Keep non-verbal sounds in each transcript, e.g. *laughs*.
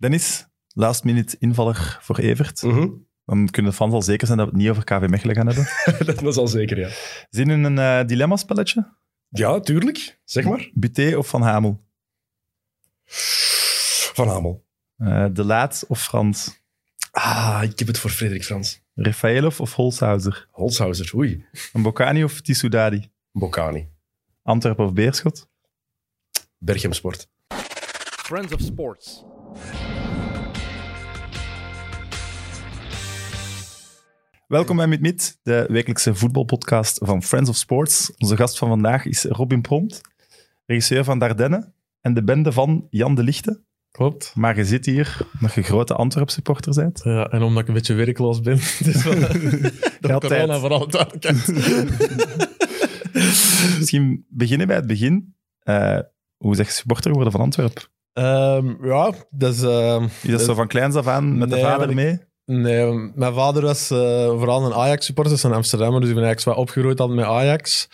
Dennis, last minute invaller voor Evert. Mhm. Dan kunnen de fans al zeker zijn dat we het niet over KV Mechelen gaan hebben. *laughs* dat is al zeker, ja. Zin in een eh dilemma-spelletje? Ja, tuurlijk. Zeg maar. Buté of Van Hamel? Van Hamel. Eh, de Laat of Frans? Ah, ik heb het voor Frederik Frans. Rafaelov of Holshouser? Holshouser, oei. Een Bocani of Tissoudadi? Bocani. Antwerpen of Beerschot? Berchem Sport. Friends of Sports. Welkom bij Mit Mit, de wekelijkse voetbalpodcast van Friends of Sports. Onze gast van vandaag is Robin Prompt, regisseur van Dardenne en de bende van Jan de Lichte. Klopt. Maar je zit hier omdat je grote Antwerp-supporter bent. Ja, en omdat ik een beetje werkloos ben. *laughs* Dus wel, *laughs* door corona vooral duidelijkheid. *laughs* Misschien beginnen bij het begin. Eh, hoe zeg je supporter worden van Antwerpen? Ehm, ja, dat is... ehm, Is dat zo van kleins af aan met de vader mee? Nee, mijn vader was eh, vooral een Ajax-supporter, dus een Amsterdammer, dus ik ben eigenlijk wel opgegroeid altijd met Ajax.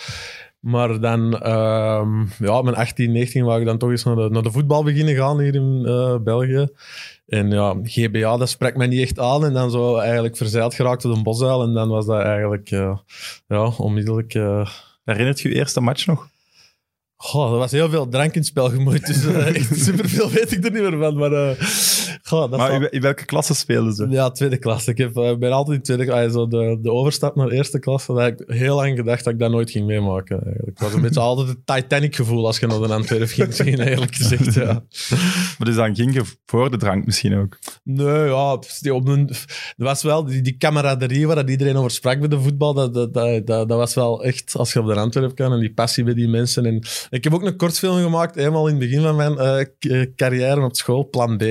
Maar dan, ehm, ja, mijn 18, 19 wou ik dan toch eens naar de, naar de voetbal beginnen gaan hier in eh, België. En ja, GBA, dat spreekt mij niet echt aan. En dan zo eigenlijk verzeild geraakt tot een bosuil. En dan was dat eigenlijk, eh, ja, onmiddellijk... Herinnert je je eerste match nog? Goh, er was heel veel drank in het spel gemoeid, dus eh, *laughs* echt superveel weet ik er niet meer van. Maar, eh goh, dat Maar in, welke klasse spelen ze? Ja, tweede klas. Ik heb, eh, ben altijd in tweede. Zo de, de overstap naar eerste klas, dat ik heel lang gedacht dat ik dat nooit ging meemaken. Eigenlijk. Het was een beetje altijd het Titanic-gevoel als je naar de Antwerp ging *laughs* zien, eigenlijk gezegd. Ja. *laughs* Maar dus dan ging je voor de drank misschien ook. Nee, ja, op een, er was wel die, die camaraderie waar dat iedereen over sprak bij de voetbal. Dat, dat, dat, dat, dat was wel echt, als je op de Antwerp kan, en die passie bij die mensen. En ik heb ook een kortfilm gemaakt, eenmaal in het begin van mijn eh, eh, carrière op school, Plan B.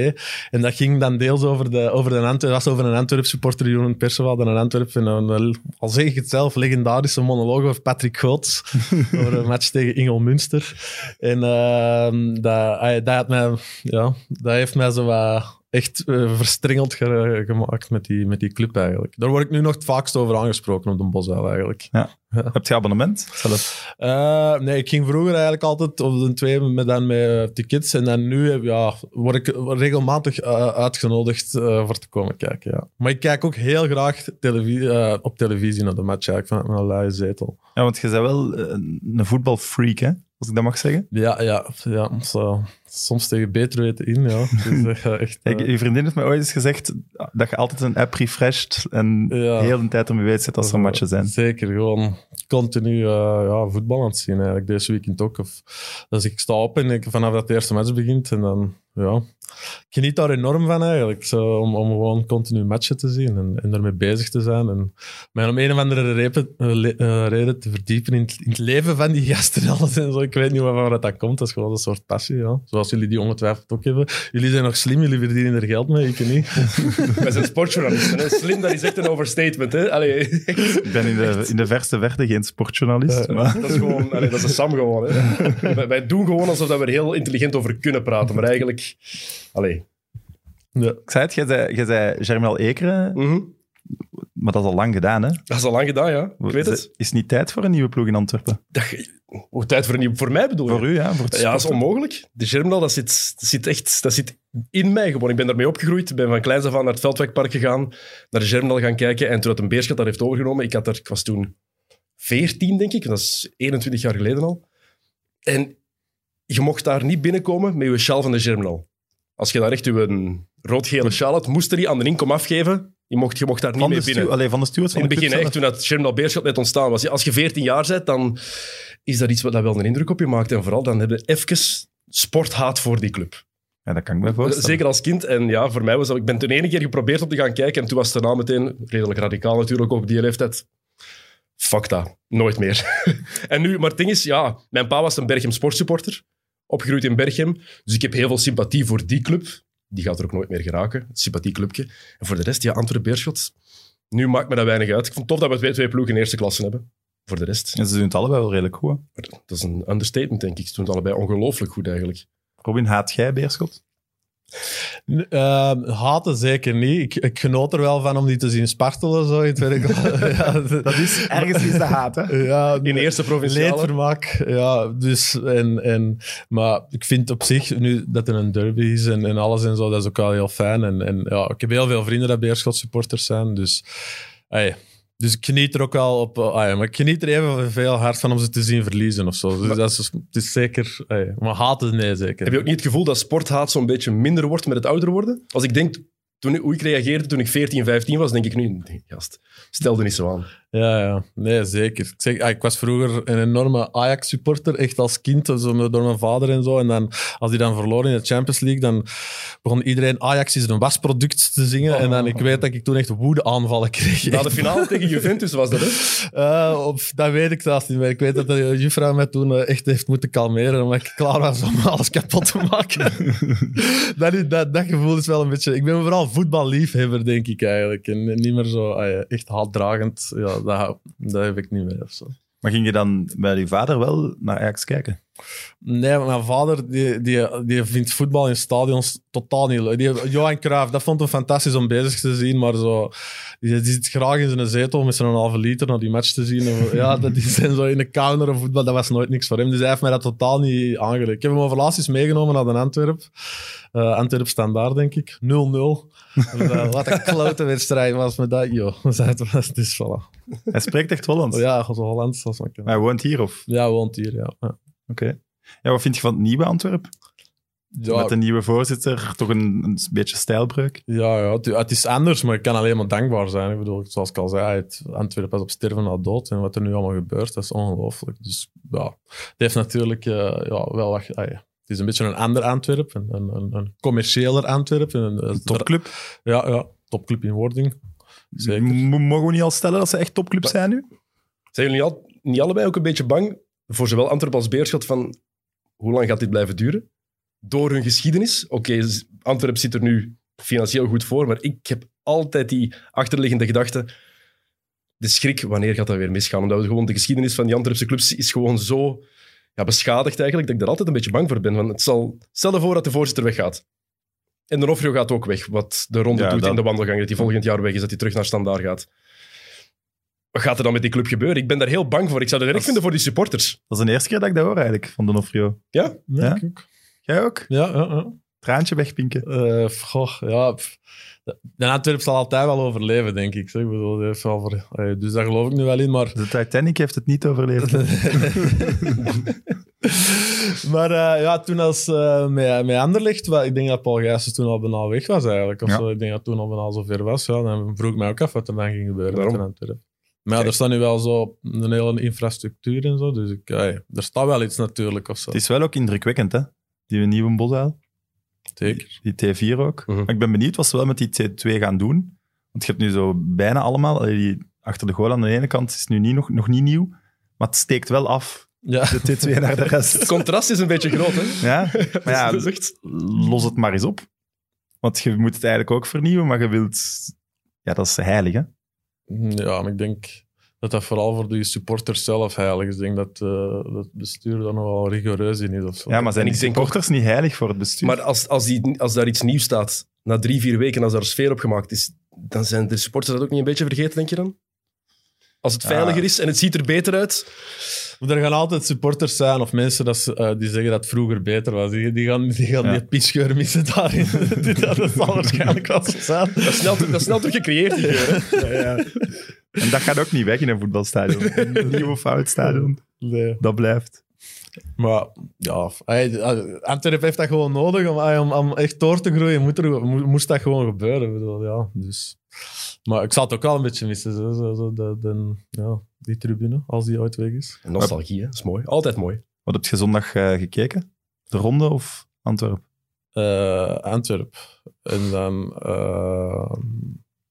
En dat ging dan deels over de, over de Antwerp, was over een Antwerp supporter, Jeroen Perceval, dan een Antwerp. En een, al zeg ik het zelf, legendarische monoloog over Patrick Goots. *laughs* over een match tegen Ingel Münster. En ehm, dat, hij- dat, had mij, ja, dat heeft mij zo wat echt eh, verstrengeld ge- gemaakt met die, met die club eigenlijk. Daar word ik nu nog het vaakst over aangesproken op de Bosuil eigenlijk. Heb je abonnement zelf? Eh, nee, ik ging vroeger eigenlijk altijd op de twee met, dan met eh, tickets. En dan nu ja, word ik regelmatig uitgenodigd voor te komen kijken. Ja. Maar ik kijk ook heel graag televisie, op televisie naar de match eigenlijk, vanuit mijn luie zetel. Ja, want je bent wel een voetbalfreak, hè? Als ik dat mag zeggen. Ja, ja, ja zo, soms tegen beter weten in. Ja. Dus, echt, *laughs* eh, Ik, je vriendin heeft mij ooit eens gezegd dat je altijd een app refresht en Ja. heel de tijd ermee weet zit als er matchen zijn. Zeker, gewoon continu eh, ja, voetbal aan het zien eigenlijk. Deze weekend ook. Of, dus ik sta op en ik, vanaf dat de eerste match begint en dan, ja... Ik geniet daar enorm van eigenlijk, zo, om, om gewoon continu matchen te zien en, en daarmee bezig te zijn. En mij om een of andere repen, eh, le- reden te verdiepen in het, in het leven van die gasten en alles en zo. Ik weet niet waarvan dat, dat komt, dat is gewoon een soort passie, ja. Zoals jullie die ongetwijfeld ook hebben. Jullie zijn nog slim, jullie verdienen er geld mee, ik niet. *laughs* Wij zijn sportjournalisten. Hè? Slim, dat is echt een overstatement. Hè? Allee, Ik ben in de, in de verste verte geen sportjournalist, maar dat is gewoon... Allee, dat is een Sam gewoon. Hè? *laughs* Wij, wij doen gewoon alsof dat we er heel intelligent over kunnen praten. Maar eigenlijk... Allee. Ja. ik zei het, jij zei, jij zei Germinal Ekeren, Mhm. Maar dat is al lang gedaan, hè? Dat is al lang gedaan, ja. Ik weet het. Is niet tijd voor een nieuwe ploeg in Antwerpen? Dat, hoe tijd voor een nieuw... Voor mij bedoel je? Voor u, ja? Voor Ja, dat is onmogelijk. De Germinal, dat zit, dat zit echt dat zit in mij gewoon. Ik ben daarmee opgegroeid. Ik ben van kleins af aan naar het Veldwijkpark gegaan, naar de Germinal gaan kijken. En toen dat een Beerschot dat heeft overgenomen, ik, had er, ik was toen 14, denk ik. Dat is 21 jaar geleden al. En je mocht daar niet binnenkomen met je sjaal van de Germinal. Als je daar echt je rood-gele sjaal had, moest er die aan de inkom afgeven. Je mocht, je mocht daar niet Van de, mee binnen. allee, van de stewards In het begin, echt, toen dat Germinal Beerschot net ontstaan was. Als je 14 jaar bent, dan is dat iets wat dat wel een indruk op je maakt. En vooral, dan heb je even sporthaat voor die club. Ja, dat kan ik me voorstellen. Zeker als kind. En ja, voor mij was dat... Ik ben toen ene keer geprobeerd om te gaan kijken en toen was het daarna meteen, redelijk radicaal natuurlijk, ook op die leeftijd, fuck dat, nooit meer. *laughs* en nu, maar het ding is, ja, mijn pa was een Berchem sportsupporter, opgegroeid in Berchem, dus ik heb heel veel sympathie voor die club. Die gaat er ook nooit meer geraken, het sympathieclubje. En voor de rest, ja, Antwerp-Beerschot, nu maakt me dat weinig uit. Ik vond het tof dat we twee, twee ploegen in eerste klasse hebben. Voor de rest, En ze doen het allebei wel redelijk goed. hè. dat is een understatement, denk ik. Ze doen het allebei ongelooflijk goed, eigenlijk. Robin, haat jij Beerschot? Haten zeker niet. Ik, ik genoot er wel van om die te zien spartelen. Zo, in het werk. ja, Dat is ergens is de haat, hè? ja, In eerste provinciale. leedvermaak. Ja, dus, en, en, maar ik vind op zich, nu dat er een derby is en, en alles en zo, dat is ook wel heel fijn. En, en ja, ik heb heel veel vrienden dat Beerschot supporters zijn, dus... ey, dus ik geniet er ook wel op. eh, ah ja, maar ik geniet er even veel hard van om ze te zien verliezen of zo. Dus dat is, het is zeker. ey, maar haten, nee, zeker. Heb je ook niet het gevoel dat sporthaat zo'n beetje minder wordt met het ouder worden? Als ik denk, toen, hoe ik reageerde toen ik 14, 15 was, denk ik nu, nee, gast, stelde niet zo aan. Ja, ja. Nee, zeker. Ik, zeg, ah, ik was vroeger een enorme Ajax-supporter, echt als kind, zo met- door mijn vader en zo. En dan, als die dan verloren in de Champions League, dan begon iedereen Ajax is een wasproduct te zingen. En dan, ik weet dat ik toen echt woede-aanvallen kreeg. Na de finale tegen Juventus was dat, hè? Eh, of, dat weet ik zelfs niet meer. Ik weet dat de juffrouw mij toen eh, echt heeft moeten kalmeren, omdat ik klaar was om alles kapot te maken. *laughs* dat, dat, dat gevoel is wel een beetje... Ik ben vooral voetballiefhebber, denk ik eigenlijk. En niet meer zo ah ja, echt haatdragend. Ja, dat, dat heb ik niet meer. Maar ging je dan bij je vader wel naar Ajax kijken? Nee, mijn vader die, die, die vindt voetbal in stadions totaal niet leuk. Die, Johan Cruijff, dat vond hem fantastisch om bezig te zien, maar zo, die, die zit graag in zijn zetel met zijn halve liter naar die match te zien. En, ja, *laughs* dat die zijn zo in de counter of voetbal, dat was nooit niks voor hem. Dus hij heeft mij dat totaal niet aangeleerd. Ik heb hem over laatst eens meegenomen naar de Antwerp. Eh Antwerp standaard, denk ik. 0-0. En, *laughs* eh, Wat een klote wedstrijd was met dat. Joh, *laughs* was dus voilà. Hij spreekt echt Hollands. Ja, zo Hollands als. Maar hij woont hier, of? Ja, woont hier, ja. ja. Oké. Ja, wat vind je van het nieuwe Antwerp? Ja, Met de nieuwe voorzitter, toch een, een beetje stijlbreuk. Ja, ja het, het is anders, maar ik kan alleen maar dankbaar zijn. Ik bedoel, zoals ik al zei, het Antwerpen was op sterven na dood. En wat er nu allemaal gebeurt, dat is ongelooflijk. Dus ja, het heeft natuurlijk eh, ja, wel wat... ah, ja. Het is een beetje een ander Antwerp, een, een, een, een commerciëler Antwerp. Een, een Topclub. Ja, ja, topclub in wording. Zeker. M- Mogen we niet al stellen dat ze echt topclubs zijn nu? Zijn jullie al, niet allebei ook een beetje bang voor zowel Antwerpen als Beerschot van hoe lang gaat dit blijven duren? Door hun geschiedenis. Oké, Antwerpen zit er nu financieel goed voor, maar ik heb altijd die achterliggende gedachte. De schrik, wanneer gaat dat weer misgaan? Omdat we gewoon de geschiedenis van die Antwerpse clubs is gewoon zo ja, beschadigd eigenlijk, dat ik daar altijd een beetje bang voor ben. Want het zal, stel je voor dat de voorzitter weggaat. En de Nofrio gaat ook weg, wat de ronde Ja, doet dat- in de wandelgang, dat hij volgend jaar weg is, dat hij terug naar standaard gaat. Wat gaat er dan met die club gebeuren? Ik ben daar heel bang voor. Ik zou het erg vinden voor die supporters. Dat is de eerste keer dat ik dat hoor eigenlijk, van Donofrio. Ja? Ja, Ja? ik ook. Jij ook? Ja, ja, ja. Traantje wegpinken. Eh, goh, ja. pff. De Antwerp zal altijd wel overleven, denk ik. zeg. Ik bedoel, die heeft wel voor, eh, dus daar geloof ik nu wel in, maar... De Titanic heeft het niet overleefd. *laughs* *laughs* maar eh, ja, toen als uh, met, met Anderlecht, ik denk dat Paul Gijsens toen al bijna weg was eigenlijk. Of Ja. zo. Ik denk dat toen al bijna zover was. Ja, dan vroeg ik mij ook af wat er dan ging gebeuren Waarom? met Antwerpen. Maar ja, er staat nu wel zo een hele infrastructuur en zo. Dus ik, er staat wel iets natuurlijk of zo. Het is wel ook indrukwekkend, hè? Die nieuwe Bosuil. Zeker. Die T4 ook. Mhm. Maar ik ben benieuwd wat ze wel met die T2 gaan doen. Want je hebt nu zo bijna allemaal... Die achter de goal aan de ene kant is nu niet, nog, nog niet nieuw. Maar het steekt wel af, Ja. de T2 naar de *laughs* Het rest. contrast is een beetje groot, hè? Ja, maar *laughs* ja, los het maar eens op. Want je moet het eigenlijk ook vernieuwen, maar je wilt... Ja, dat is heilig, hè? Ja, maar ik denk dat dat vooral voor de supporters zelf heilig is. Ik denk dat, eh, dat het bestuur daar nog wel rigoureus in is of zo. Ja, maar zijn En die ik denk supporters niet heilig voor het bestuur? Maar als, als, die, als daar iets nieuws staat, na drie, vier weken, als daar sfeer op gemaakt is, dan zijn de supporters dat ook niet een beetje vergeten, denk je dan? Als het Ja. veiliger is en het ziet er beter uit. Maar er gaan altijd supporters zijn of mensen dat, ze, eh, die zeggen dat het vroeger beter was. Die, die gaan, die, gaan Ja. die pischgeur missen daarin. *laughs* dat zal waarschijnlijk wel zo zijn. Dat is snel, dat is snel terug gecreëerd, die geur. *laughs* Ja, ja. En dat gaat ook niet weg in een voetbalstadion. Een nieuw of oud stadion. Nee. Dat blijft. Maar ja, hij- eh, Antwerp heeft dat gewoon nodig om, om, om echt door te groeien. Moet er, mo- moest dat gewoon gebeuren. Bedoel, ja, dus. Maar ik zal het ook wel een beetje missen. Zo, zo, zo, de, de- ja, die tribune, als die ooit weg is. Nostalgie, hè? Dat is mooi. Altijd mooi. Wat heb je zondag eh, gekeken? De ronde of Antwerp? Eh, Antwerp. En dan, eh,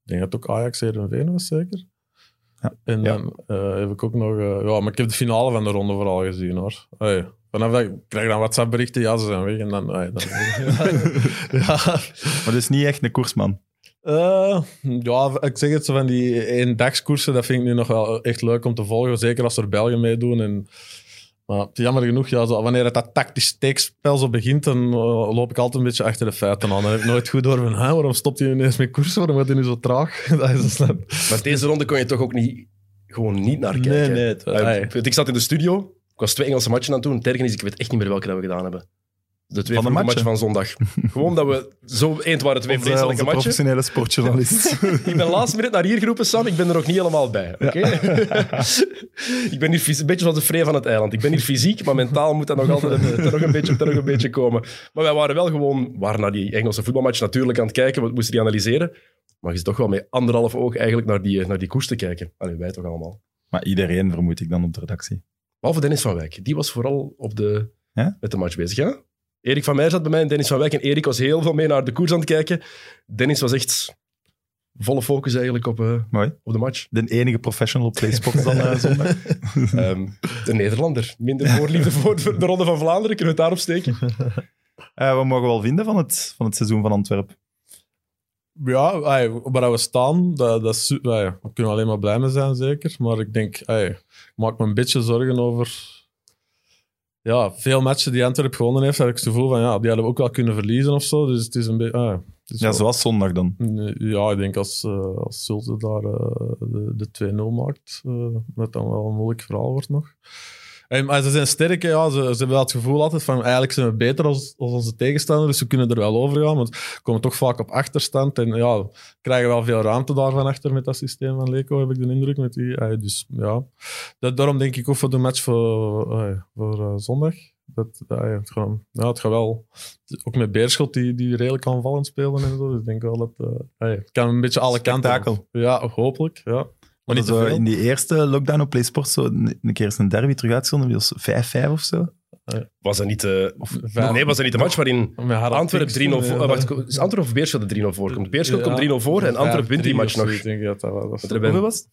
ik denk dat het ook Ajax Heerenveen was, zeker. Ja. En Ja. dan heb ik ook nog... ja, maar ik heb de finale van de ronde vooral gezien, hoor. Hey, vanaf dat ik krijg dan WhatsApp-berichten, ja, ze zijn weg. En dan... hey, dan *laughs* *laughs* ja. Maar dat is niet echt een koersman. Eh, ja, ik zeg het zo van die eendagskoersen, dat vind ik nu nog wel echt leuk om te volgen. Zeker als er Belgen meedoen. En Maar jammer genoeg, ja, zo, wanneer het dat tactisch steekspel zo begint, dan eh, loop ik altijd een beetje achter de feiten aan. Dan heb ik nooit goed door van, "Huh, waarom stopt hij ineens met koersen? Waarom gaat hij nu zo traag? *laughs* dat is zo. Maar deze ronde kon je toch ook niet, gewoon niet naar kijken. Nee, nee, het- Ah, ai. ik, zat in de studio. Ik was twee Engelse matchen aan het doen. Het erge is, ik weet echt niet meer welke dat we gedaan hebben. De twee Van de van zondag. *laughs* Gewoon dat we zo eind waren twee Onze, vreselijke onze matchen. professionele sportjournalist. *laughs* Ik ben laatst minuut naar hier geroepen, Sam. Ik ben er nog niet helemaal bij. Oké? *laughs* ik ben hier een beetje zoals de vree van het eiland. Ik ben hier fysiek, maar mentaal moet dat nog altijd er nog een beetje, er nog een beetje komen. Maar wij waren wel gewoon, waren naar die Engelse voetbalmatch natuurlijk aan het kijken. We moesten die analyseren. Maar je zit toch wel met anderhalf oog eigenlijk naar die, naar die koers te kijken. Allee, wij toch allemaal. maar iedereen vermoed ik dan op de redactie. Behalve Dennis van Wijk. Die was vooral op de, Ja? met de match bezig. Ja? Erik van Meijer zat bij mij en Dennis van Wijk. En Erik was heel veel mee naar de koers aan het kijken. Dennis was echt volle focus eigenlijk op, eh, Mooi. op de match. De enige professional op PlaySports dan eh, zondag. *laughs* Ehm, de Nederlander. Minder voorliefde *laughs* voor de de Ronde van Vlaanderen. Kunnen we het daarop steken? *laughs* Eh, wat mogen we wel vinden van het, van het seizoen van Antwerpen? Ja, ai, waar we staan, dat, dat is, daar kunnen we alleen maar blij mee zijn, zeker. Maar ik denk, ai, ik maak me een beetje zorgen over ja, veel matchen die Antwerpen gewonnen heeft. Heb ik het gevoel van, ja, die hadden we ook wel kunnen verliezen of zo. Dus het is een beetje... is Ja, wel- zoals zondag dan. Ja, ik denk als, eh als Zulte daar eh, de, de 2-0 maakt, eh, dat dan wel een moeilijk verhaal wordt nog. En, maar ze zijn sterk, hè, ja. Ze, ze hebben wel het gevoel altijd van eigenlijk zijn we beter als, als onze tegenstander, dus we kunnen er wel over gaan. Want we komen toch vaak op achterstand en ja, krijgen wel veel ruimte daarvan achter met dat systeem van Leco, heb ik de indruk. Met die, eh, dus ja, dat, daarom denk ik ook voor de match voor, eh, voor eh, zondag. Dat, het, gaat, ja, het gaat wel ook met Beerschot, die, die redelijk aanvallend spelen en zo. Dus ik denk wel dat eh, hey, het kan een beetje alle kanten. Ja, hopelijk. Ja. Maar niet zo veel. in die eerste lockdown op PlaySports zo een, een keer eens een derby terug uitgezonden. Die was 5-5 of zo. Was dat niet, de Vijf- nee, was dat niet de match waarin Antwerpen 3-0 Kingston, voor... eh, wacht, is Antwerpen of Beerschot de 3-0 voorkomt? Beerschot Ja. komt 3-0 voor en Antwerpen wint die 5-3 match nog. zoiets, denk ik dat dat was. Er Hoeveel was het? 5-3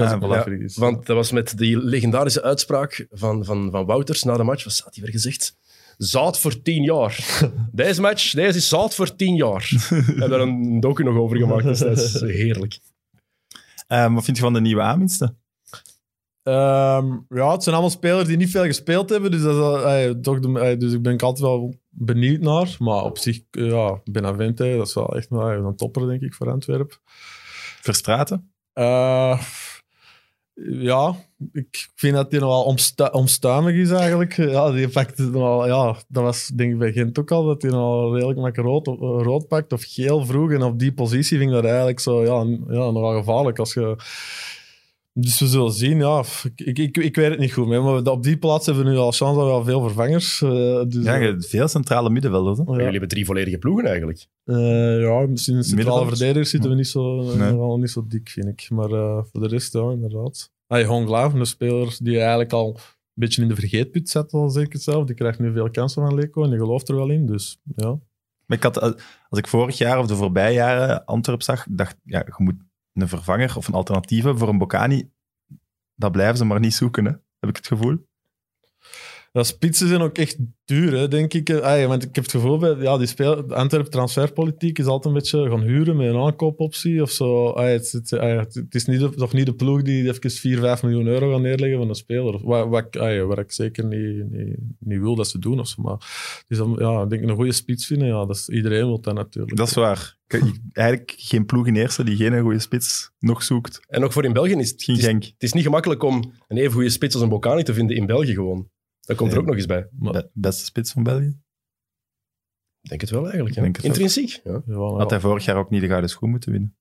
als Ah, ik ja. laat vergis. Want dat was met die legendarische uitspraak van, van, van Wouters na de match. Wat staat hier weer gezegd? Zout voor 10 jaar. *laughs* Deze match, deze is zout voor 10 jaar. *laughs* We hebben daar een docu nog over gemaakt, dus dat is heerlijk. Eh, wat vind je van de nieuwe aanwinsten? Ehm, ja, het zijn allemaal spelers die niet veel gespeeld hebben. Dus, dat is, toch de, dus ik ben ik altijd wel benieuwd naar. Maar op zich, eh, ja, Benavente, dat is wel echt een topper, denk ik, voor Antwerpen. Verstraten? Eh, ja, ik vind dat hij nogal omstu omstuimig is eigenlijk. Ja, die pakt nogal, ja, dat was denk ik bij Gent ook al, dat hij nogal redelijk makkelijk rood, rood pakt of geel vroeg. En op die positie vind ik dat eigenlijk zo, ja, ja nogal gevaarlijk. Als je... Dus we zullen zien, ja. Ik, ik, ik, ik weet het niet goed, meer, maar op die plaats hebben we nu al chance dat we al veel vervangers. eh, dus, Ja, eh, veel centrale middenvelders. Hè? ja. Jullie hebben drie volledige ploegen eigenlijk. Eh, ja, misschien in centrale Middenvelders? verdedigers zitten we niet zo, Nee. niet zo dik, vind ik. Maar eh, voor de rest, ja, inderdaad. Hey, Honglaaf, een speler die eigenlijk al een beetje in de vergeetput zat, al zeker zelf. Die krijgt nu veel kansen van Leco en die gelooft er wel in. Dus ja. Maar ik had, als ik vorig jaar of de voorbije jaren Antwerp zag, dacht ja, je moet een vervanger of een alternatief hebben voor een Bocani. Dat blijven ze maar niet zoeken, hè? heb ik het gevoel. Ja, spitsen zijn ook echt duur, hè, denk ik. Ah, want ik heb het gevoel, bij, ja, die speel, de Antwerp transferpolitiek is altijd een beetje gaan huren met een aankoopoptie of zo. Ah, het, het, ah, het, het is niet de, nog niet de ploeg die even 4, 5 miljoen euro gaan neerleggen van een speler. Wat, wat, ik- ah, waar ik zeker niet, niet, niet wil dat ze doen. Of zo. Maar het is dan, ja, ik denk een goede spits vinden, ja, dat is, iedereen wil dat natuurlijk. Dat is waar. Eigenlijk geen ploeg in eerste die geen goede spits nog zoekt. En ook voor in België is het, Geen het is, Genk. het is niet gemakkelijk om een even goede spits als een Bocani te vinden in België gewoon. Dat komt er ook nog eens bij. Maar- Be- beste spits van België. Ik denk het wel eigenlijk. Ja. Denk het. Intrinsiek. Ja. Had hij vorig jaar ook niet de gouden schoen moeten winnen.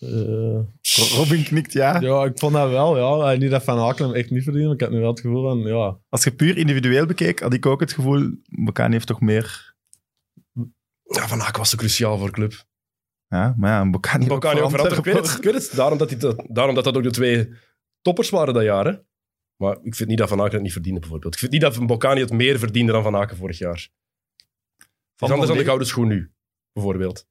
eh, Robin knikt ja. ja, ik vond dat wel. Ja. Niet dat Van Haken hem echt niet verdiende, maar ik had nu wel het gevoel van, ja, Als je puur individueel bekeek, had ik ook het gevoel, Bocani heeft toch meer... Ja, Van Aken was zo cruciaal voor de club. Ja, maar ja, een Bocani, ook veranderd. Ik weet het. Antwerpen. Ik weet het. Daarom, dat hij dat, daarom dat dat ook de twee toppers waren dat jaar. Hè. Maar ik vind niet dat Van Aken het niet verdiende, bijvoorbeeld. Ik vind niet dat een Bocani het meer verdiende dan Van Aken vorig jaar. Van is anders dan de gouden schoen nu, bijvoorbeeld.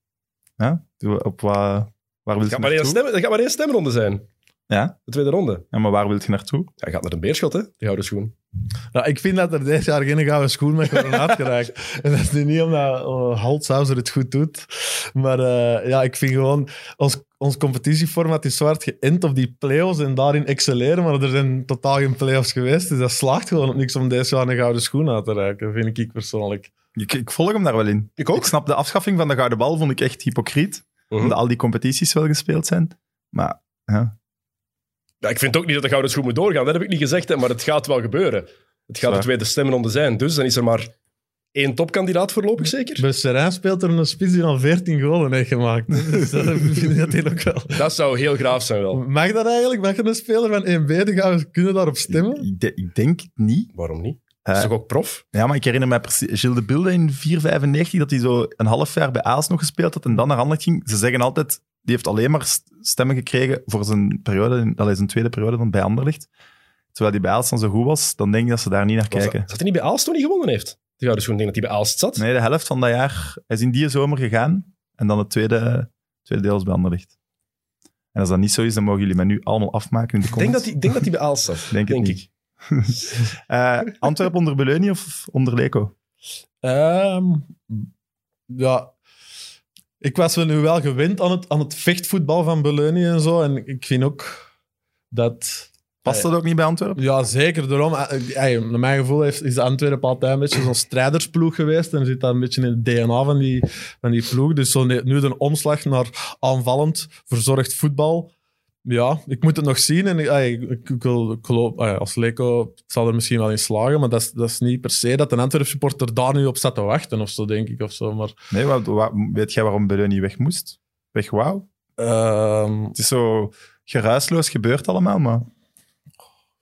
Ja, op wat, waar wil je gaat maar één naartoe? stem, het gaat maar één stemronde zijn. Ja? De tweede ronde. ja, maar waar wil je naartoe? Hij gaat naar een beerschot, hè, die gouden schoen. Ja, ik vind dat er dit jaar geen gouden schoen met uitgeraakt. *laughs* En dat is nu niet omdat uh, Holtzhauser het goed doet. Maar eh, ja, ik vind gewoon... Ons, ons competitieformat is zwart geënt op die play-offs en daarin excelleren. Maar er zijn totaal geen play-offs geweest. Dus dat slaagt gewoon op niks om deze jaar een gouden schoen uit te reiken, vind ik persoonlijk. Ik, ik volg hem daar wel in. Ik ook. Ik snap de afschaffing van de gouden bal, vond ik echt hypocriet. Mhm. Omdat al die competities wel gespeeld zijn. Maar ja, Ja, ik vind ook niet dat de gouden schoen moet doorgaan. Dat heb ik niet gezegd, hè, maar het gaat wel gebeuren. Het gaat de tweede stemronde zijn. Dus dan is er maar één topkandidaat voorlopig zeker. Bij Serijn speelt er een spits die al 14 golen heeft gemaakt. Dus dat *laughs* vind ik natuurlijk wel... Dat zou heel graaf zijn wel. Mag dat eigenlijk? Mag een speler van 1B de gouden kunnen daarop stemmen? ik, de- ik denk het niet. Waarom niet? Eh, Dat is toch ook prof? Ja, maar ik herinner me precies Gilles de Bilde in 495 dat hij zo een half jaar bij Aals nog gespeeld had en dan naar Anderlecht ging. Ze zeggen altijd, die heeft alleen maar st- stemmen gekregen voor zijn periode, dat is zijn tweede periode dan bij Anderlecht. Terwijl die bij Aals dan zo goed was, dan denk ik dat ze daar niet naar Was kijken. dat, zat hij niet bij Aalst toen hij gewonnen heeft? De gouden schoen, ik denk dat hij bij Aalst zat. Nee, de helft van dat jaar. Hij is in die zomer gegaan en dan het tweede, tweede deel is bij Anderlecht. En als dat niet zo is, dan mogen jullie mij nu allemaal afmaken in de Ik denk comments. ik denk dat hij bij Aalst zat. *laughs* Denk ik. *laughs* Eh, Antwerpen onder Beleuni of onder Leco? Ehm, ja, ik was wel nu wel gewend aan het, aan het vechtvoetbal van Beleuni en zo. En ik vind ook dat... Past dat ook niet bij Antwerpen? Ja, zeker. Daarom, eh, eh, naar mijn gevoel heeft, is de Antwerpen altijd een beetje zo'n strijdersploeg geweest. En zit dat een beetje in het DNA van die, van die ploeg. Dus zo nu een omslag naar aanvallend, verzorgd voetbal. Ja, ik moet het nog zien. En ik, ik, ik, geloof, als Leco zal er misschien wel in slagen. Maar dat is, dat is niet per se dat een Antwerp supporter daar nu op staat te wachten of zo, denk ik. Of zo. Maar Nee, wat, wat- weet jij waarom Beleuni weg moest? Weg wou? ehm, Het is zo geruisloos gebeurd allemaal, maar...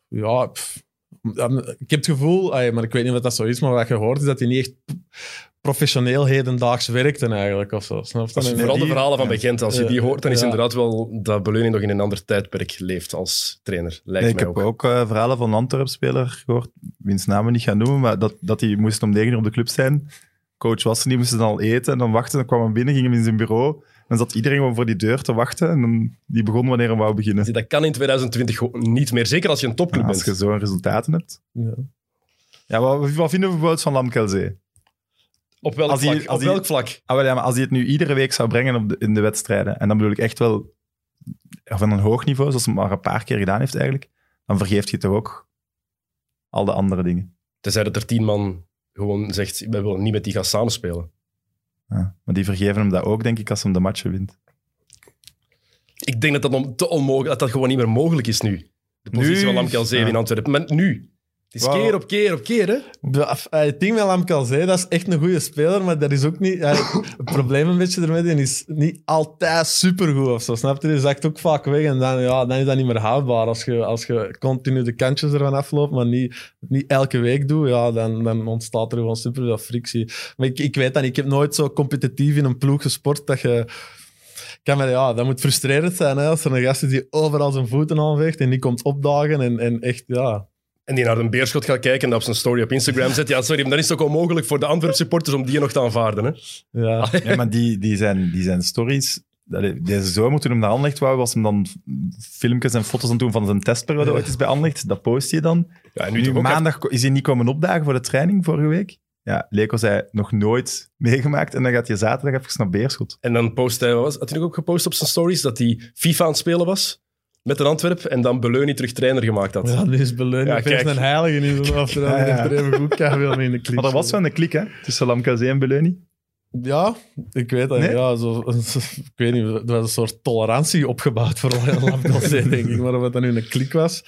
Ja, pff. Ik heb het gevoel, maar ik weet niet wat dat zo is, maar wat je hoort is dat hij niet echt professioneel hedendaags werkte eigenlijk. Of zo. Snap je? Vooral de die- verhalen van Gent. Als je die hoort, dan is ja. inderdaad wel dat Beleuning nog in een ander tijdperk leeft als trainer. Lijkt Nee, ik heb ook. eh, verhalen van een Antwerp-speler gehoord, wiens naam we niet gaan noemen, maar dat, dat hij moest om negen uur op de club zijn. Coach was er niet, moest dan al eten en dan wachten. Dan kwam hij binnen, ging hem in zijn bureau. Dan zat iedereen gewoon voor die deur te wachten en dan, die begon wanneer hij wou beginnen. Dat kan in 2020 gewoon niet meer. Zeker als je een topclub als je bent. zo'n resultaten hebt. Ja. Ja, wat, wat vinden we bijvoorbeeld van Lamkelzee? Op welk Als hij- vlak? als Op hij- welk vlak? Ah, wel, ja, maar als hij het nu iedere week zou brengen op de- in de wedstrijden, en dan bedoel ik echt wel van een hoog niveau, zoals hij maar een paar keer gedaan heeft eigenlijk, dan vergeeft je toch ook al de andere dingen. Tenzij dat er tien man gewoon zegt, wij willen niet met die gaan samenspelen. Ja. Maar die vergeven hem dat ook, denk ik, als hij de matchen wint. Ik denk dat dat on- te onmogelijk, dat dat gewoon niet meer mogelijk is nu. De positie Nu- van Lamkel 7 ja. in Antwerpen. Maar nu. Het is keer op keer op keer, hè? Eh, Het ding met Lamkelzee, dat is echt een goede speler, maar dat is ook niet... ja, het probleem een beetje ermee, die is niet altijd supergoed of zo, snap je? Die zakt ook vaak weg en dan, ja, dan is dat niet meer houdbaar. Als je, als je continu de kantjes ervan afloopt, maar niet, niet elke week doet, ja, dan, dan ontstaat er gewoon superveel frictie. Maar ik, ik weet dat ik heb nooit zo competitief in een ploeg gesport dat je... Kan maar, ja, dat moet frustrerend zijn hè, als er een gast is die overal zijn voeten aanveegt en die komt opdagen en, en echt, ja... En die naar een beerschot gaat kijken en dat op zijn story op Instagram zet. Ja, sorry, maar dan is het ook onmogelijk voor de Antwerp supporters om die nog te aanvaarden. Hè? Ja. Ja, maar die, die, zijn, die zijn stories... Deze zomer, toen hem naar Anderlecht wou, was hem dan filmpjes en foto's aan het doen van zijn testperiode ooit eens bij Anderlecht. Dat post je dan. Ja, en Nu, toch maandag is hij niet komen opdagen voor de training vorige week. Ja, Leko zei nog nooit meegemaakt. En dan gaat je zaterdag even naar Beerschot. En dan post hij, wat was, had hij ook gepost op zijn stories dat hij FIFA aan het spelen was met een Antwerp en dan Beleunie terug trainer gemaakt had. Ja, die is beleuning. Ja, kijk. een heilige. Of er dan Ja, ja. er even goed kan willen in de klik. Maar er was wel een klik, hè? Tussen Lamkazé en Beleuni. Ja, ik weet dat. Nee? Ja, zo, *laughs* ik weet niet, er was een soort tolerantie opgebouwd voor Lamkelzee, *laughs* denk ik. Maar of het dan nu een klik was,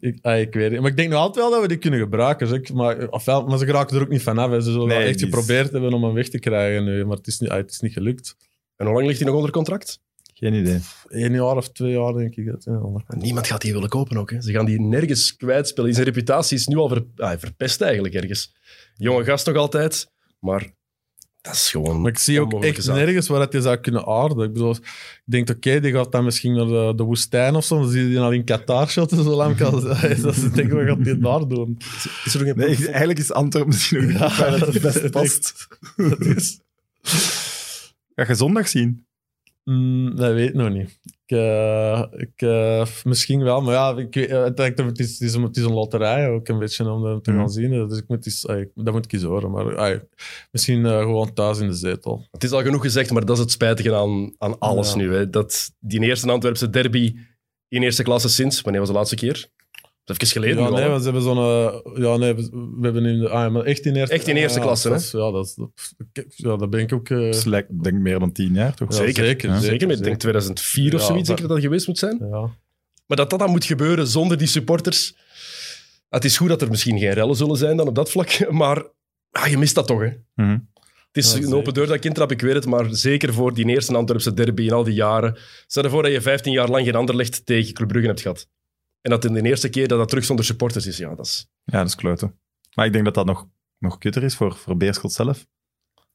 ik, ah, ik weet het. Maar ik denk nog altijd wel dat we die kunnen gebruiken. Zeg. Maar, ofwel, maar ze geraken er ook niet vanaf. hè. Ze zullen Nee, wel echt is- geprobeerd hebben om hem weg te krijgen nu. Maar het is niet, ah, het is niet gelukt. En hoe lang ligt hij nog onder contract? Geen idee. Eén jaar of twee jaar, denk ik. Dat, ja, Niemand gaat die willen kopen ook. Hè. Ze gaan die nergens kwijtspelen. Zijn reputatie is nu al ver, ah, verpest eigenlijk ergens. Jonge gast nog altijd, maar dat is gewoon Maar ik zie ook echt zaak. nergens waar dat je zou kunnen aarden. Ik bedoel, ik denk, oké, die gaat dan misschien naar de, de woestijn of zo. Dan zie je die al in Qatar shotten, zo lang kan *laughs* dat is denk ik, wat gaat die daar doen? Is er nog een Nee, ik- eigenlijk is Antwerpen misschien nog de club waar het *laughs* het best past. Dat is... Ga je zondag zien? Mm, dat weet ik nog niet. Ik, eh, ik, eh, misschien wel, maar ja, ik, weet- eh, het, is, het, is een, loterij ook een beetje om dat te gaan Mhm. zien. Dus ik moet dat moet ik eens horen. Maar eh, misschien gewoon thuis in de zetel. Het is al genoeg gezegd, maar dat is het spijtige aan, aan alles Ja. nu. Hè. Dat die eerste Antwerpse derby in eerste klasse sinds, wanneer was de laatste keer? Dat is even geleden Ja, nee, hè. want ze hebben zo'n... eh, ja, nee, we, we hebben in de... Ah, maar echt in eerste... Echt in eerste ja, klasse, dat is- Ja, dat dat- ja, dat ben ik ook... eh, Dat is like, ik denk meer dan tien jaar, toch? Ja, zeker, zeker, zeker, ik denk 2004 of zoiets, dat- zeker dat dat geweest moet zijn. ja. Maar dat dat dan moet gebeuren zonder die supporters. Het is goed dat er misschien geen rellen zullen zijn dan op dat vlak, *laughs* maar ah, je mist dat toch, hè? Mhm. Het is Ja, een open deur dat ik intrap, ik weet het, maar zeker voor die eerste Antwerpse derby in al die jaren. Stel ervoor dat je 15 jaar lang geen Anderlecht tegen Club Brugge hebt gehad. En dat in de eerste keer dat dat terug zonder supporters is, ja, dat is... Ja, dat is kloten. Maar ik denk dat dat nog, nog kutter is voor, voor Beerschot zelf.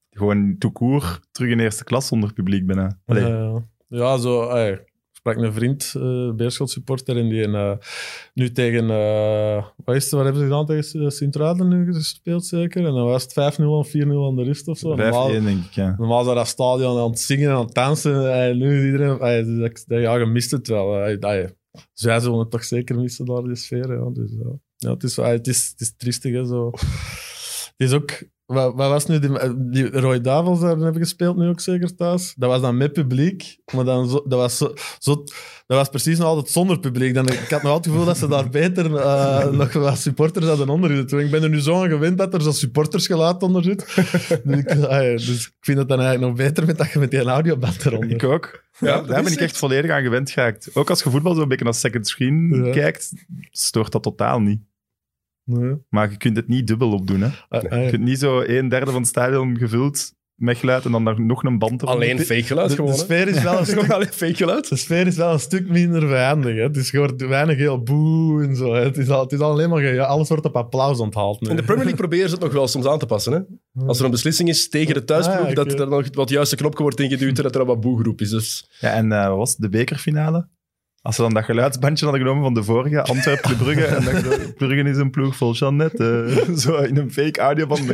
Gewoon toekoer terug in eerste klas zonder publiek binnen. Allee, ja, zo. ey, ik sprak een vriend, eh Beerschot supporter, en die eh, nu tegen. eh, wat, is het, wat hebben ze gedaan tegen Sint-Truiden nu gespeeld, zeker? En dan was het 5-0 en 4-0 aan de rust of zo. 5-1 Normaal, denk ik, ja. normaal zou dat stadion aan het zingen en aan het dansen. ey, nu is iedereen. ey, dus ik- ja, je mist het wel. Zij zullen het toch zeker missen, daar, die sfeer. Ja, dus, ja. Ja, het, is, het, is, het is triestig, hè, zo. Het is ook... Wat, wat was nu die, die Roy Davels daar hebben gespeeld nu ook zeker thuis? Dat was dan met publiek, maar dan zo, dat, was zo, zo, dat was precies nog altijd zonder publiek. Dan, ik had nog altijd het gevoel dat ze daar beter eh, *laughs* nog wat supporters hadden onder zitten. Ik ben er nu zo aan gewend dat er zo'n supportersgeluid onder zit. *laughs* dus, ik, ah ja, dus ik vind het dan eigenlijk nog beter met dat je met die audioband eronder. Ik ook. Ja, daar ben ik echt- volledig aan gewend geraakt. Ook als je voetbal zo'n beetje als second screen Ja. kijkt, stoort dat totaal niet. Nee. Maar je kunt het niet dubbel opdoen. Hè. Ah, ah, Je kunt niet zo een derde van het stadion gevuld met geluid en dan daar nog een band eronder. Alleen fake geluid de, gewoon, de sfeer is wel een *laughs* stuk alleen fake geluid. De sfeer is wel een stuk minder vijandig. Hè. Het is gewoon weinig heel boe en zo. Hè. Het, is al, het is al alleen maar... Ja, alles wordt op applaus onthaald. nu. In de Premier League proberen ze het nog wel soms aan te passen. Hè? Als er een beslissing is tegen de thuisploeg, Ah, ja, dat er nog wat juiste knopje wordt ingeduwd en dat er wat boegeroep is. Dus Ja, en eh, wat was het? de bekerfinale? Als ze dan dat geluidsbandje hadden genomen van de vorige, Antwerpen, Brugge, en dan zo, Brugge is een ploeg vol Jeannette, eh, zo in een fake audioband.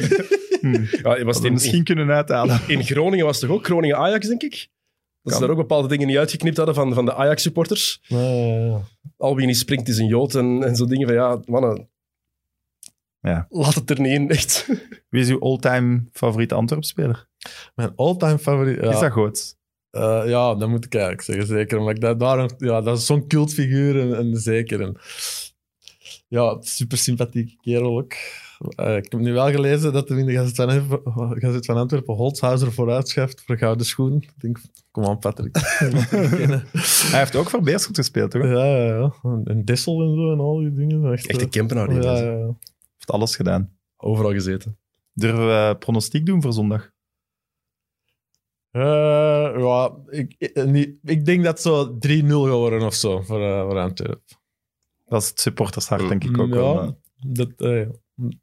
Hm, *laughs* ja, was in, misschien kunnen uithalen. in Groningen was het toch ook Groningen-Ajax, denk ik? Dat ze daar ook bepaalde dingen niet uitgeknipt hadden van, van de Ajax-supporters. Ja, ja, ja. Al wie niet springt is een Jood en, en zo dingen van ja, mannen. Ja. Laat het er niet in, echt. Wie is uw all-time favoriete Antwerp-speler? Mijn all-time favoriet... Ja, Is dat goed? Eh, ja, dat moet ik eigenlijk zeggen, zeker. Maar ik, dat, daar, ja, dat is zo'n cultfiguur en, en zeker. En, ja, super sympathieke kerel ook. Eh, ik heb nu wel gelezen dat er in de Gazet van, Antwerpen- Gazet van Antwerpen Holzhauser vooruitschuift voor gouden schoen. Ik denk, kom aan Patrick. *laughs* Hij heeft ook voor Beerschot gespeeld, toch? ja, ja, ja. En Dessel en zo en al die dingen. Echt, Echt eh, een Kempenaar. die ja, ja, ja. Heeft alles gedaan. Overal gezeten. Durven we pronostiek doen voor zondag? Eh, ja, ik, ik, niet- ik denk dat het zo 3-0 gaat worden of zo voor, eh voor Antwerpen. Dat is het supportershart, denk ik ook Ja, wel. maar- Dat, eh, ja.